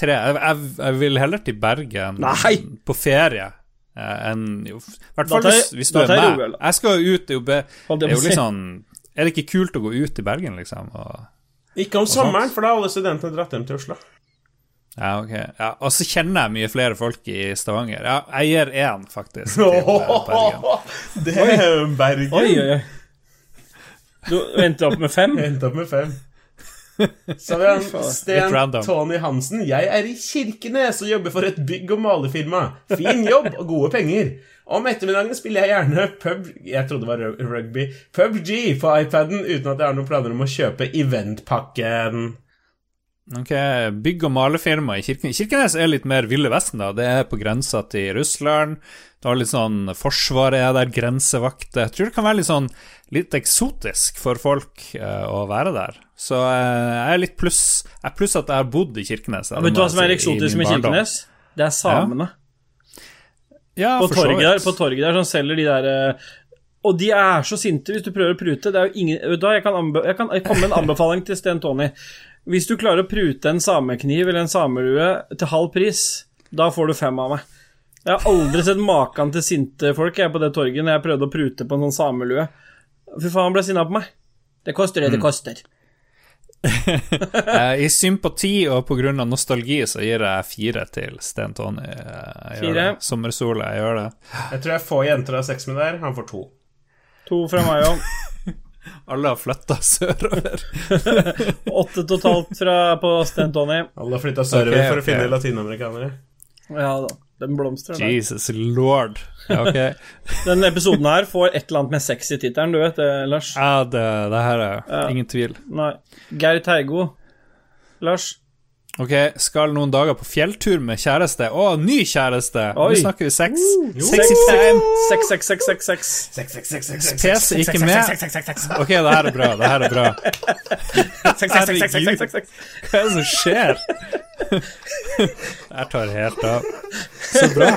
tre. Jeg, jeg, jeg vil heller til Bergen Nei! på ferie eh, enn jo, I hvert fall hvis, hvis du er tar jeg med. Jeg skal jo ut. Det er jo, be, det er jo litt sånn Er det ikke kult å gå ut i Bergen, liksom? Og, Ikke om sommeren, for da har alle studentene dratt hjem til Oslo. ja, ok. Ja, og så kjenner jeg mye flere folk i Stavanger. Ja, jeg gir én, faktisk, til eh, Bergen. Det er jo Bergen. Oi, oi, oi. Du endte opp med fem? Endte opp med fem. Så det er han Sten. Tony Hansen. Jeg er i Kirkenes og jobber for et bygg- og malerfirma. Fin jobb og gode penger. Om ettermiddagen spiller jeg gjerne pub Jeg trodde det var rugby. PubG på iPaden uten at jeg har noen planer om å kjøpe eventpakken. Ok, Bygg- og malefirma i Kirkenes. Kirkenes er litt mer Ville Vesten, da. Det er på grensa til Russland. Du har litt sånn Forsvaret er der, grensevakter. Jeg tror det kan være litt sånn litt eksotisk for folk uh, å være der. Så uh, jeg er litt pluss Jeg er pluss at jeg har bodd i Kirkenes. Vet du hva som er eksotisk med Kirkenes? Det er samene. Ja, På for så torget der, på torget der som selger de der uh, Og de er så sinte hvis du prøver å prute. Det er jo ingen da, jeg kan, anbe jeg kan komme med en anbefaling til Sten Tony. Hvis du klarer å prute en samekniv eller en samelue til halv pris, da får du fem av meg. Jeg har aldri sett maken til sinte folk jeg på det torget når jeg prøvde å prute på en sånn samelue. Fy faen, han ble sinna på meg. Det koster det det Mm. koster. Eh, I sympati og pga. nostalgi så gir jeg fire til Sten Tony. Eh, Jeg gjør det. Sommersola, jeg gjør det. Jeg tror jeg får jenter av sex med der. Han får to. To fra meg òg. Alle har flytta sørover. Åtte totalt fra, på Stentoni. Alle har flytta sørover okay, for å finne latinamerikanere. Ja da. Den blomstrer der. Jesus lord. Ja, ok. Den episoden her får et eller annet med sex i tittelen, du vet det, Lars? Ja, det, det her er Ja. ingen tvil. Nei. Geir Teigo. Lars? Ok, skal noen dager på fjelltur med kjæreste. Å, ny kjæreste! Oi. Nå snakker vi sex. Jo. Sexy time. Sex, sex, sex, sex, sex. Sex, sex, sex, sex, sex, PC ikke med. Ok, det her er bra. Det her er bra. Sex, sex, sex, sex, sex, sex, sex. Hva er det som skjer? Jeg tar helt av. Så bra.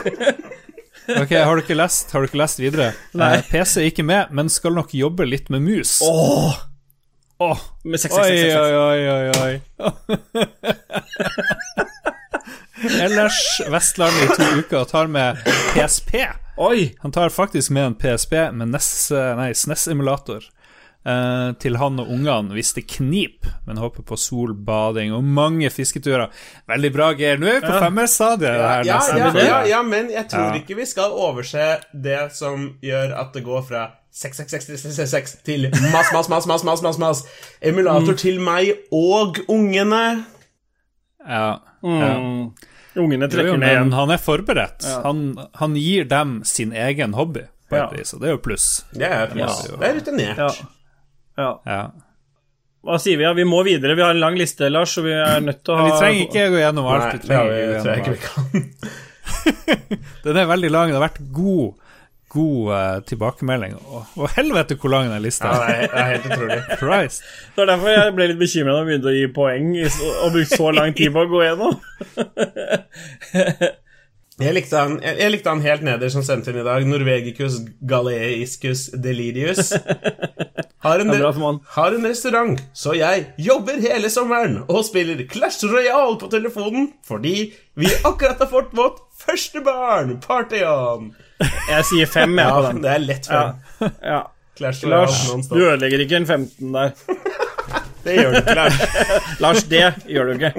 Ok, Har du ikke lest, har du ikke lest videre? Nei. Eh, PC er ikke med, men skal nok jobbe litt med mus. Åh! Oh. Med sex, sex, Oi, sex, sex, sex. oi, oi, oi, oi. Ellers Vestland i to uker og tar med PSP. Oi! Han tar faktisk med en PSP med SNES-emulator. eh, til han og ungene hvis det knip, men håper på sol, bading og mange fisketurer. Veldig bra, Geir. Nå er vi på Ja. femmerstadiet. Ja, ja, ja, ja, ja, men jeg tror Ja. ikke vi skal overse det som gjør at det går fra 666 til mass, mass, mass, mass, mass, mass, mass. Emulator til meg og ungene. Ja. ja. Mm. Ungene Jo, jo, trekker ned igjen. han er forberedt. Ja. Han, han gir dem sin egen hobby, på et Ja. vis, og det er jo pluss. Det er pluss. Ja. Det er rutinert. Ja. ja. Ja. Hva sier vi? Ja, vi må videre. Vi har en lang liste, Lars, og vi er nødt til å ha vi trenger ikke gå gjennom alt. Nei, Vi trenger vi, alt. vi kan. Den er veldig lang. Det har vært god, god uh, tilbakemelding. Og, og helvete hvor lang den lista Ja, er. det er, det er helt utrolig. Christ. Det er derfor jeg ble litt bekymra da jeg begynte å gi poeng i og brukte så lang tid på å gå gjennom. Jeg likte, han, jeg, jeg likte han helt neder som sendte inn i dag. Norvegicus galeiscus delirius. Har en, bra har en restaurant, så jeg jobber hele sommeren og spiller Clash Royale på telefonen fordi vi akkurat har fått vårt første barn. Party on! Jeg sier fem, jeg, Ja, det er lett fem. ja. Clash Lars, du ødelegger ikke en 15 der. Det gjør du ikke, Lars. Lars, det gjør du ikke.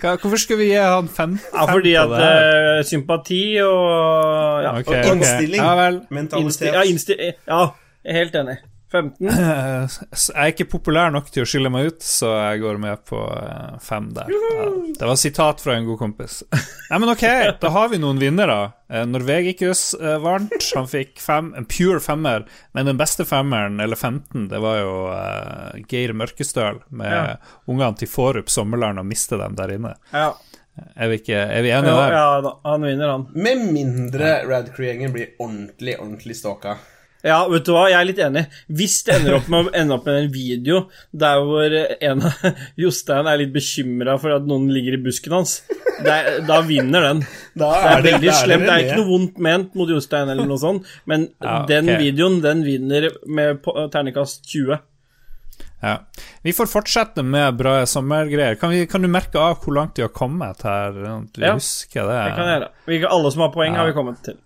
Hva, hvorfor skal vi gi han fem? Ja, fordi at uh, sympati og ja, okay, og innstilling. innstilling. Ja vel. Mentalitet. Innstil, ja, innstil, ja, helt enig. 15. Eh, Jeg er ikke populær nok til å skille meg ut, så jeg går med på eh, fem der. Ja, det var sitat fra en god kompis. Nei, men ok, da har vi noen vinnere. Eh, Norvegicus eh, vant. Han fikk fem, en pure femmer. Men den beste femmeren, eller 15, det var jo Geir Mørkestøl med Ja. ungene til Forup Sommerland og miste dem der inne. Ja, Er vi, ikke, er vi enige ja, der? ja da, han vinner, han. Med mindre Rad Crew-gjengen blir ordentlig, ordentlig stalka. Ja, vet du hva, jeg er litt enig. Hvis det ender opp med, ender opp med en video der hvor en av Jostein er litt bekymra for at noen ligger i busken hans, det er, da vinner den. Da Det er veldig da slemt. Det er ikke noe vondt ment mot Jostein eller noe sånt, men Ja, den videoen, den vinner med ternekast terningkast 20. Ja. Vi får fortsette med bra sommergreier. Kan, vi, kan du merke av hvor langt de har kommet her? sånn Vi Ja, det. Det kan jeg gjøre. Vi- Alle som har poeng, har vi kommet til.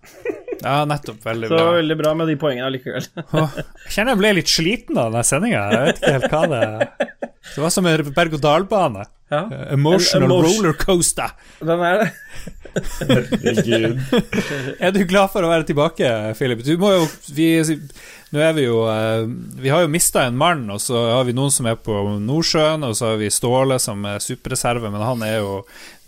Ja, nettopp. Veldig bra. Så veldig bra med de poengene allikevel. Åh, jeg kjenner jeg ble litt sliten av denne sendinga. Jeg vet ikke helt hva det Det var som en berg-og-dal-bane. Ja, Emotional En emotion- rollercoaster. den er det. Herregud. Er du glad for å være tilbake, Philip? Du må jo vi, Nå er vi jo eh, Vi har jo mista en mann, og så har vi noen som er på Nordsjøen, og så har vi Ståle som er superreserve, men han er jo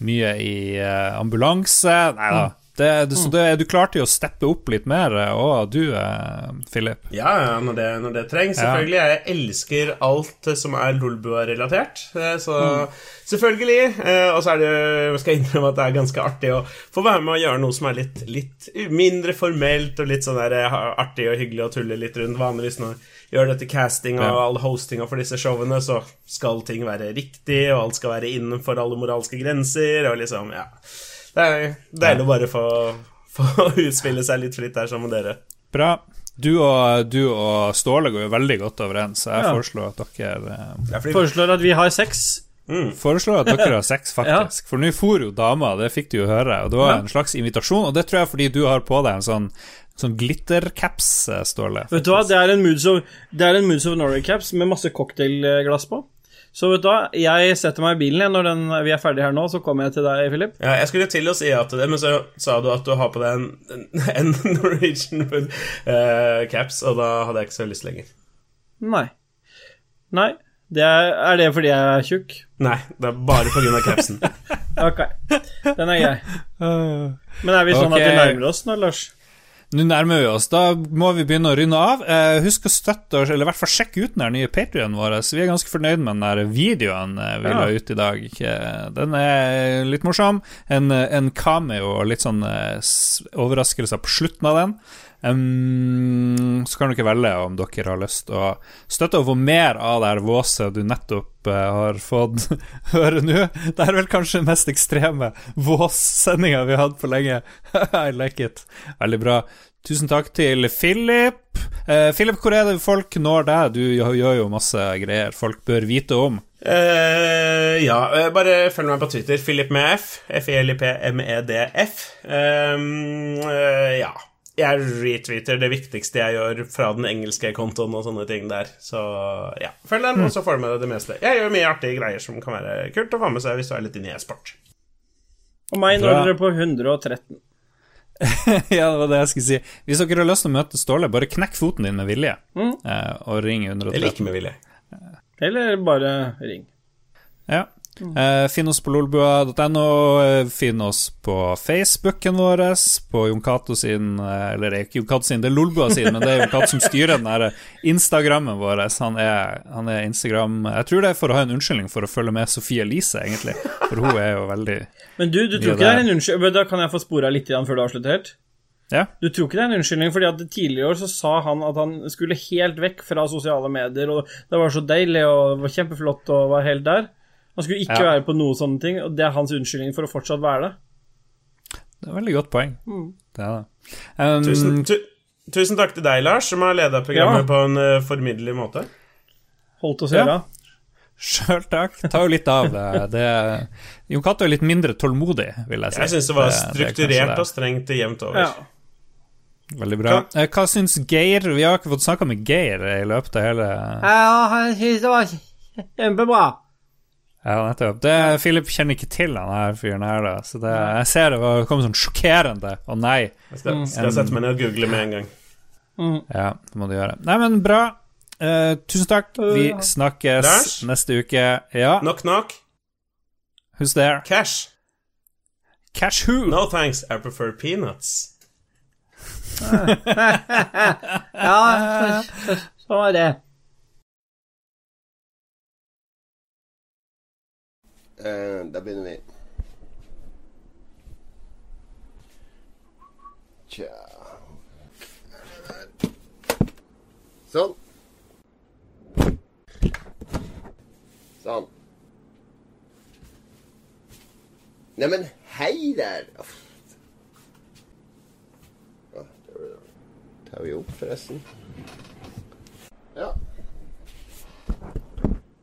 mye i eh, ambulanse. Nei da. Det, det, så det, er du klar til å steppe opp litt mer òg, du, eh, Philip? Ja, ja, når det, når det trengs. Selvfølgelig. Jeg elsker alt som er Lolbua-relatert. eh, Så Mm. selvfølgelig. eh, Og så er det jeg skal innrømme at det er ganske artig å få være med og gjøre noe som er litt, litt mindre formelt og litt sånn der artig og hyggelig å tulle litt rundt. Vanligvis når gjør dette casting og all hostinga for disse showene, så skal ting være riktig, og alt skal være innenfor alle moralske grenser, og liksom, ja. Det er deilig å bare få, få utspille seg litt fritt der sammen med dere. Bra. Du og, du og Ståle går jo veldig godt overens, så jeg Ja. foreslår at dere eh, fordi Foreslår at vi har sex. Foreslår at dere har sex, faktisk. For nå for jo dama, det fikk du jo høre, og det var Ja. en slags invitasjon. Og det tror jeg fordi du har på deg en sånn, sånn glittercaps, eh, Ståle. Vet du hva, det er en Moods of, det er en Moods of Norway-caps med masse cocktailglass på. Så vet du hva, jeg setter meg i bilen igjen når den, vi er ferdige her nå, så kommer jeg til deg, Philip. Ja, jeg skulle til å si ja til det, men så sa du at du har på deg en, en Norwegian Wood eh, caps, og da hadde jeg ikke så lyst lenger. Nei. Nei. Det er, er det fordi jeg er tjukk? Nei, det er bare pga. capsen. Ok. Den er grei. Men er vi sånn okay. at vi nærmer oss nå, Lars? Nå nærmer vi oss. Da må vi begynne å rynne av. Eh, husk å støtte oss, eller i hvert fall sjekke ut den nye Patrionen vår. Vi er ganske fornøyd med den der videoen eh, vi la ut i dag. Eh, Den er litt morsom. En, en cameo og litt sånn overraskelser på slutten av den. Um, så kan dere velge om dere har lyst å støtte og få mer av det her våset du nettopp uh, har fått høre nå. Det er vel kanskje den mest ekstreme våssendinga vi har hatt på lenge. I like it. Veldig bra. Tusen takk til Philip. Eh, Philip, hvor er det folk når deg? Du gjør jo masse greier folk bør vite om. Eh, ja, eh, bare følg meg på Twitter. Philip med F. F-I-L-I-P-M-E-D-F. Um, eh, ja. Jeg retweeter det viktigste jeg gjør fra den engelske kontoen og sånne ting der. Så ja, følg den, og så får du med deg det meste. Jeg gjør mye artige greier som kan være kult å få med seg hvis du er litt inne i e-sport. Og meg når dere på 113. ja, det var det jeg skulle si. Hvis dere har lyst til å møte Ståle, bare knekk foten din med vilje, mm. og ring 113. Eller ikke med vilje. Eller bare ring. Ja. Eh, finn oss på lolbua.no. eh, Finn oss på Facebooken vår, på Jon Cato sin eh, Eller det er ikke Jon Cato sin, det er Lolbua sin, men det er Jon Cato som styrer den der Instagrammen vår. Han er, han er Instagram Jeg tror det er for å ha en unnskyldning for å følge med Sofie Elise, egentlig. For hun er jo veldig Men du, du tror ikke det er en unnskyldning Da kan jeg få spore litt igjen før du avslutter helt? Ja. Du tror ikke det er en unnskyldning, fordi at tidligere i år så sa han at han skulle helt vekk fra sosiale medier, og det var så deilig og det var kjempeflott og var helt der. Han skulle ikke Ja. være på noen sånne ting, og det er hans unnskyldning for å fortsatt være det. Det er et veldig godt poeng. Det er det. Um, Tusen, tu, tusen takk til deg, Lars, som har leda programmet Ja. på en uh, formidlelig måte. Holdt oss i Ja. øra. Sjøl takk. Tar jo litt av det. det Jon Cato er litt mindre tålmodig, vil jeg si. Jeg syns det var er strukturert det. og strengt jevnt over. Ja. Veldig bra. Hva, Hva syns Geir? Vi har ikke fått snakka med Geir i løpet av hele Ja, han synes det var kjempebra. Ja, nettopp. Det, Philip kjenner ikke til han her fyren her, da. Så det, jeg ser det var- kom sånn sjokkerende. Å nei. Jeg skal, skal jeg sette meg ned og google med en gang. Ja, det må du gjøre. Nei, men bra. Uh, tusen takk. Vi snakkes Lars? neste uke. Ja, Knock, knock. who's there? Cash. Cash who? No thanks, I prefer peanuts. Ja, så, så var det. Eh, and avvenimento. Ciao. So. So. Neimen, hei der! Ja, tar vi opp, forresten. Ja.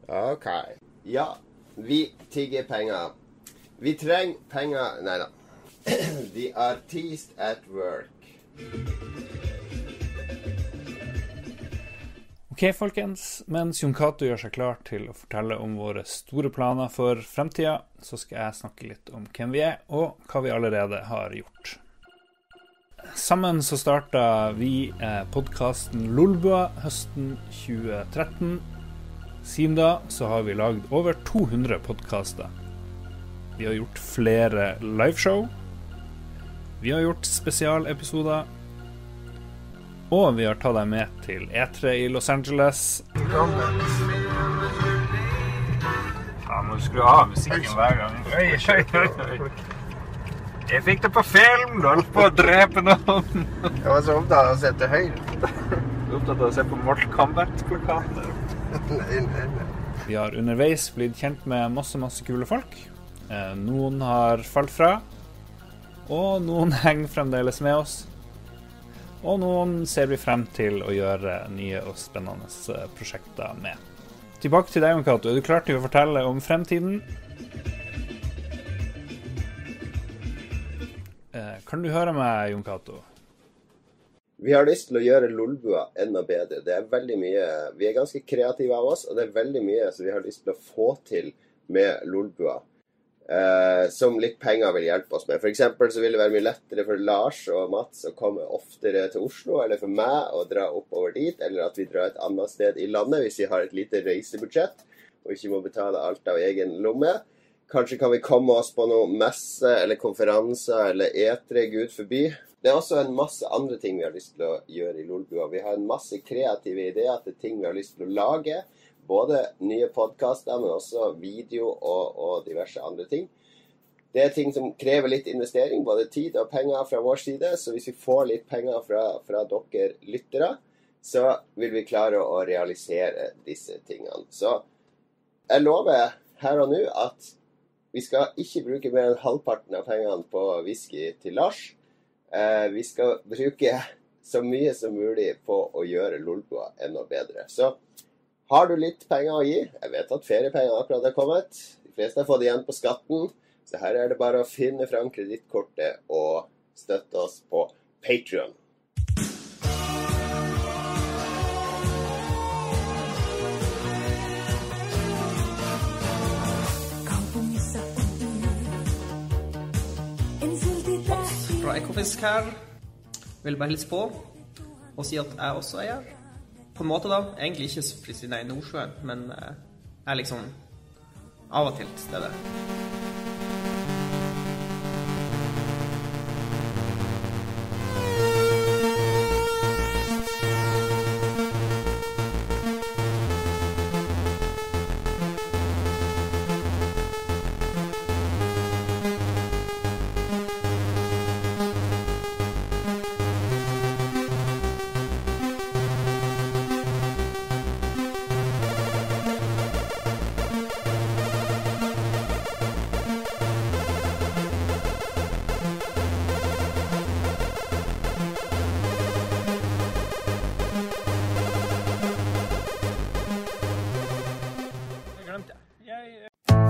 OK. Ja. Vi tigger penger. Vi trenger penger Nei da. The artist at work. Ok, folkens. Mens Jon Cato gjør seg klar til å fortelle om våre store planer for fremtida, så skal jeg snakke litt om hvem vi er, og hva vi allerede har gjort. Sammen så starta vi eh, podkasten Lolbua høsten 2013. Siden da så har vi lagd over 200 podkaster. Vi har gjort flere liveshow. Vi har gjort spesialepisoder. Og vi har tatt deg med til E3 i Los Angeles. Ja, må du skru av musikken hver gang. Oi, oi, oi, oi. Jeg fikk det på film! Du holdt på å drepe noen. Jeg var så opptatt av å se til høyre. Du er opptatt av å se på Mortal Kombat-plakater. Nei, nei. Vi har underveis blitt kjent med masse, masse kule folk. Eh, Noen har falt fra, og noen henger fremdeles med oss. Og noen ser vi frem til å gjøre nye og spennende eh, prosjekter med. Tilbake til deg, Jon. Er du klar til å fortelle om fremtiden? Eh, Kan du høre meg, Jon Cato? Vi har lyst til å gjøre Lolbua enda bedre. Det er veldig mye Vi er ganske kreative av oss, og det er veldig mye som vi har lyst til å få til med Lolbua. Eh, som litt penger vil hjelpe oss med. F.eks. så vil det være mye lettere for Lars og Mats å komme oftere til Oslo, eller for meg å dra oppover dit, eller at vi drar et annet sted i landet hvis vi har et lite reisebudsjett og ikke må betale alt av egen lomme. Kanskje kan vi komme oss på noen messe eller konferanser eller etere, gud forby. Det er også en masse andre ting vi har lyst til å gjøre i Lolbua. Vi har en masse kreative ideer til ting vi har lyst til å lage. Både nye podkaster, men også video og, og diverse andre ting. Det er ting som krever litt investering, både tid og penger fra vår side. Så hvis vi får litt penger fra, fra dere lyttere, så vil vi klare å realisere disse tingene. Så jeg lover her og nå at vi skal ikke bruke mer enn halvparten av pengene på whisky til Lars. Eh, vi skal bruke så mye som mulig på å gjøre Lolbua enda bedre. Så har du litt penger å gi Jeg vet at feriepenger akkurat er kommet. De fleste har fått igjen på skatten. Så her er det bare å finne fram kredittkortet og støtte oss på Patrion. Ekofisk her. Vil bare hilse på og si at jeg også er her. På en måte, da. Egentlig ikke siden jeg er i Nordsjøen, men eh, jeg er liksom av og til til stede.